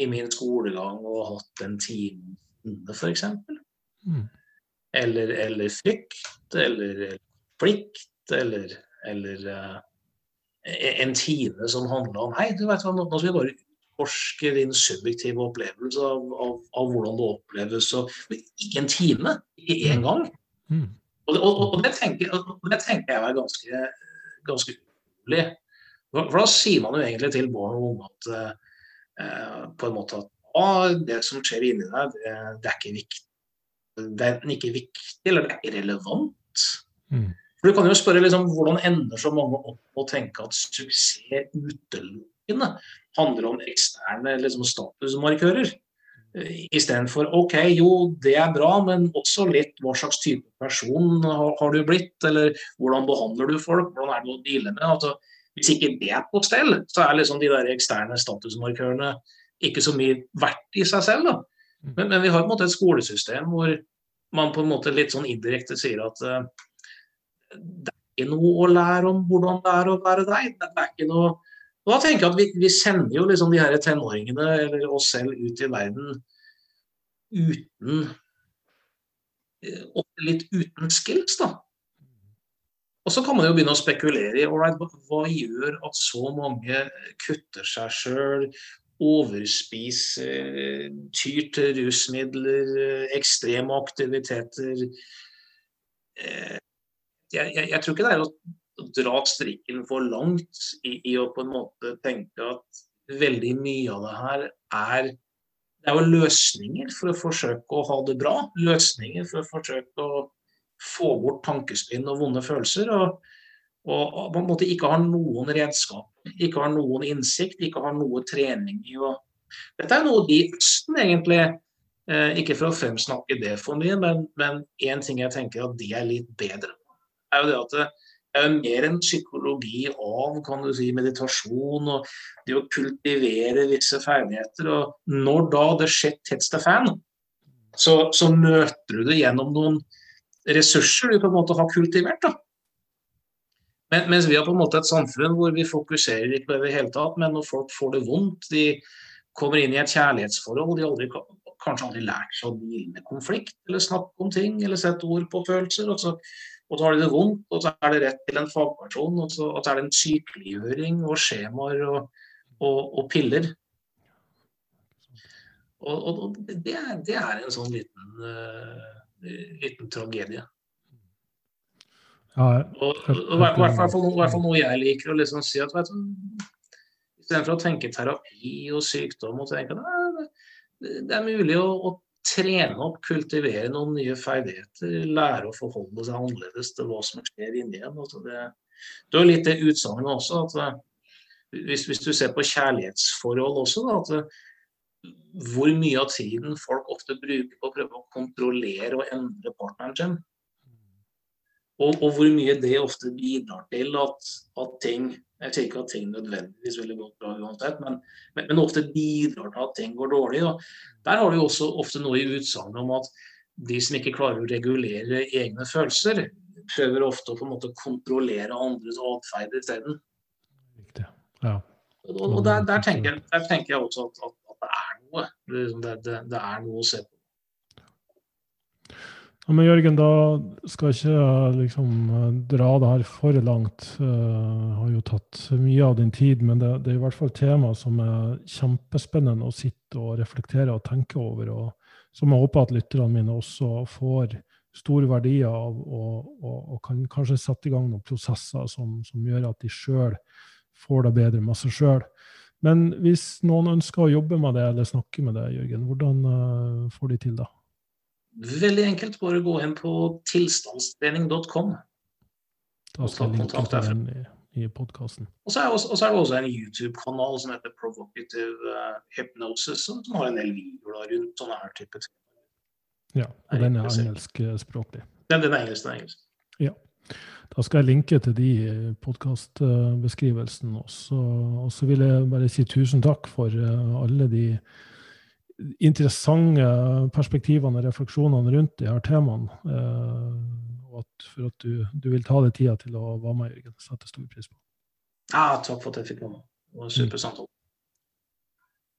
i min skolegang å ha hatt en time f.eks. Mm eller, eller frykt eller plikt eller, eller uh, en time som handla om Hei, du vet hva, nå skal vi bare utforske din subjektive opplevelse av, av, av hvordan det oppleves. Og, en time, ikke én gang. Mm. Og, og, og, det tenker, det tenker, jeg er ganske, ganske urolig. For, for da sier man jo egentlig til barn og unge at eh, på en måte at ah, det som skjer inni deg, det, det er ikke viktig det er enten ikke viktig eller det er ikke relevant. Mm. For Du kan jo spørre liksom, hvordan ender så mange opp å tenke at suksess utelukkende handler om eksterne liksom, statusmarkører. Istedenfor OK, jo det er bra, men også litt hva slags type person har, du blitt? Eller hvordan behandler du folk? Hvordan er det å deale med? Altså, hvis ikke det er på stell, så er liksom de der eksterne statusmarkørene ikke så mye verdt i seg selv. da. Mm. Men, men, vi har på en måte et skolesystem hvor man på en måte litt sånn indirekte sier at uh, det er ikke noe å lære om hvordan det er å være deg. Det er ikke noe og da tenker jeg at vi, vi sender jo liksom de her tenåringene, eller oss selv, ut i verden uten eh, Litt uten skills, da. Og så kan man jo begynne å spekulere i right, hva gjør at så mange kutter seg sjøl, overspiser, tyr til rusmidler, ekstreme aktiviteter. Eh, jeg, jeg, jeg, tror ikke det er å dra strikken for langt i, i, å på en måte tenke at veldig mye av det her er det er jo løsninger for å forsøke å ha det bra. Løsninger for å forsøke å få bort tankespinn og vonde følelser. Og, og på en måte ikke har noen redskap ikke har noen innsikt, ikke har noe trening i å Dette er noe de Østen egentlig eh, Ikke for å fremsnakke det for mye, men én ting jeg tenker at de er litt bedre er jo det at mer en psykologi av kan du si, meditasjon og det å kultivere visse ferdigheter. Og når da the shit hits the fan, så, så møter du det gjennom noen ressurser du på en måte har kultivert. da. Men, mens vi har på en måte et samfunn hvor vi fokuserer ikke på det i det hele tatt, men når folk får det vondt, de kommer inn i et kjærlighetsforhold, de aldri, kanskje aldri lært seg å deale med konflikt, eller snakke om ting, eller sette ord på følelser. Og så, og så har de det vondt, og så er det rett til en fagperson, og så, og så er det en sykeliggjøring og skjemaer og, og, og piller. Og, det, det, er en sånn liten, uh, liten tragedie. Ja, og, og, hvert, fall, noe jeg liker å liksom si at vet du, Istedenfor å tenke terapi og sykdom og tenke at det er mulig å, å, trene opp, kultivere noen nye ferdigheter, lære å forholde seg annerledes til hva som skjer inni en. Altså det, det er litt det utsagnet også, at eh, hvis, hvis, du ser på kjærlighetsforhold også, da, at eh, hvor mye av tiden folk ofte bruker på å prøve å kontrollere og endre partneren sin. Og, og, hvor mye det ofte bidrar til at, at ting Jeg sier ikke at ting nødvendigvis ville gått bra uansett, men, men, men, ofte bidrar til at ting går dårlig. Og der har du også ofte noe i utsagnet om at de som ikke klarer å regulere egne følelser, prøver ofte å på en måte kontrollere andres atferd isteden. Ja. Og, og der, der, tenker, der, tenker, jeg også at, at, at det er noe. Det, det, det er noe å se på. Ja, men Jørgen, da skal jeg ikke liksom dra det her for langt. Jeg uh, har jo tatt mye av din tid, men det, det, er i hvert fall tema som er kjempespennende å sitte og reflektere og tenke over, og som jeg håper at lytterne mine også får store verdier av og, og, og, kan kanskje sette i gang noen prosesser som, som gjør at de sjøl får det bedre med seg sjøl. Men hvis noen ønsker å jobbe med det eller snakke med det, Jørgen, hvordan uh, får de til det? Veldig enkelt. Bare gå inn på tilstandstrening.com. Jeg linke til den i, podcasten. Og, så er det også en YouTube-kanal som heter Provocative uh, Hypnosis, som har en del videoer rundt sånne her type ting. Ja, og den er engelskspråklig. Den, den er engelsk, den er engelsk. Ja. Da skal jeg linke til de i podkastbeskrivelsen. Og så vil jeg bare si tusen takk for eh, alle de interessante perspektivene og refleksjonene rundt de her temaene. og at, for at du, du, vil ta deg tida til å være med, Jørgen. Setter stor pris på. Ja, takk for at jeg fikk komme. Det var en super samtale.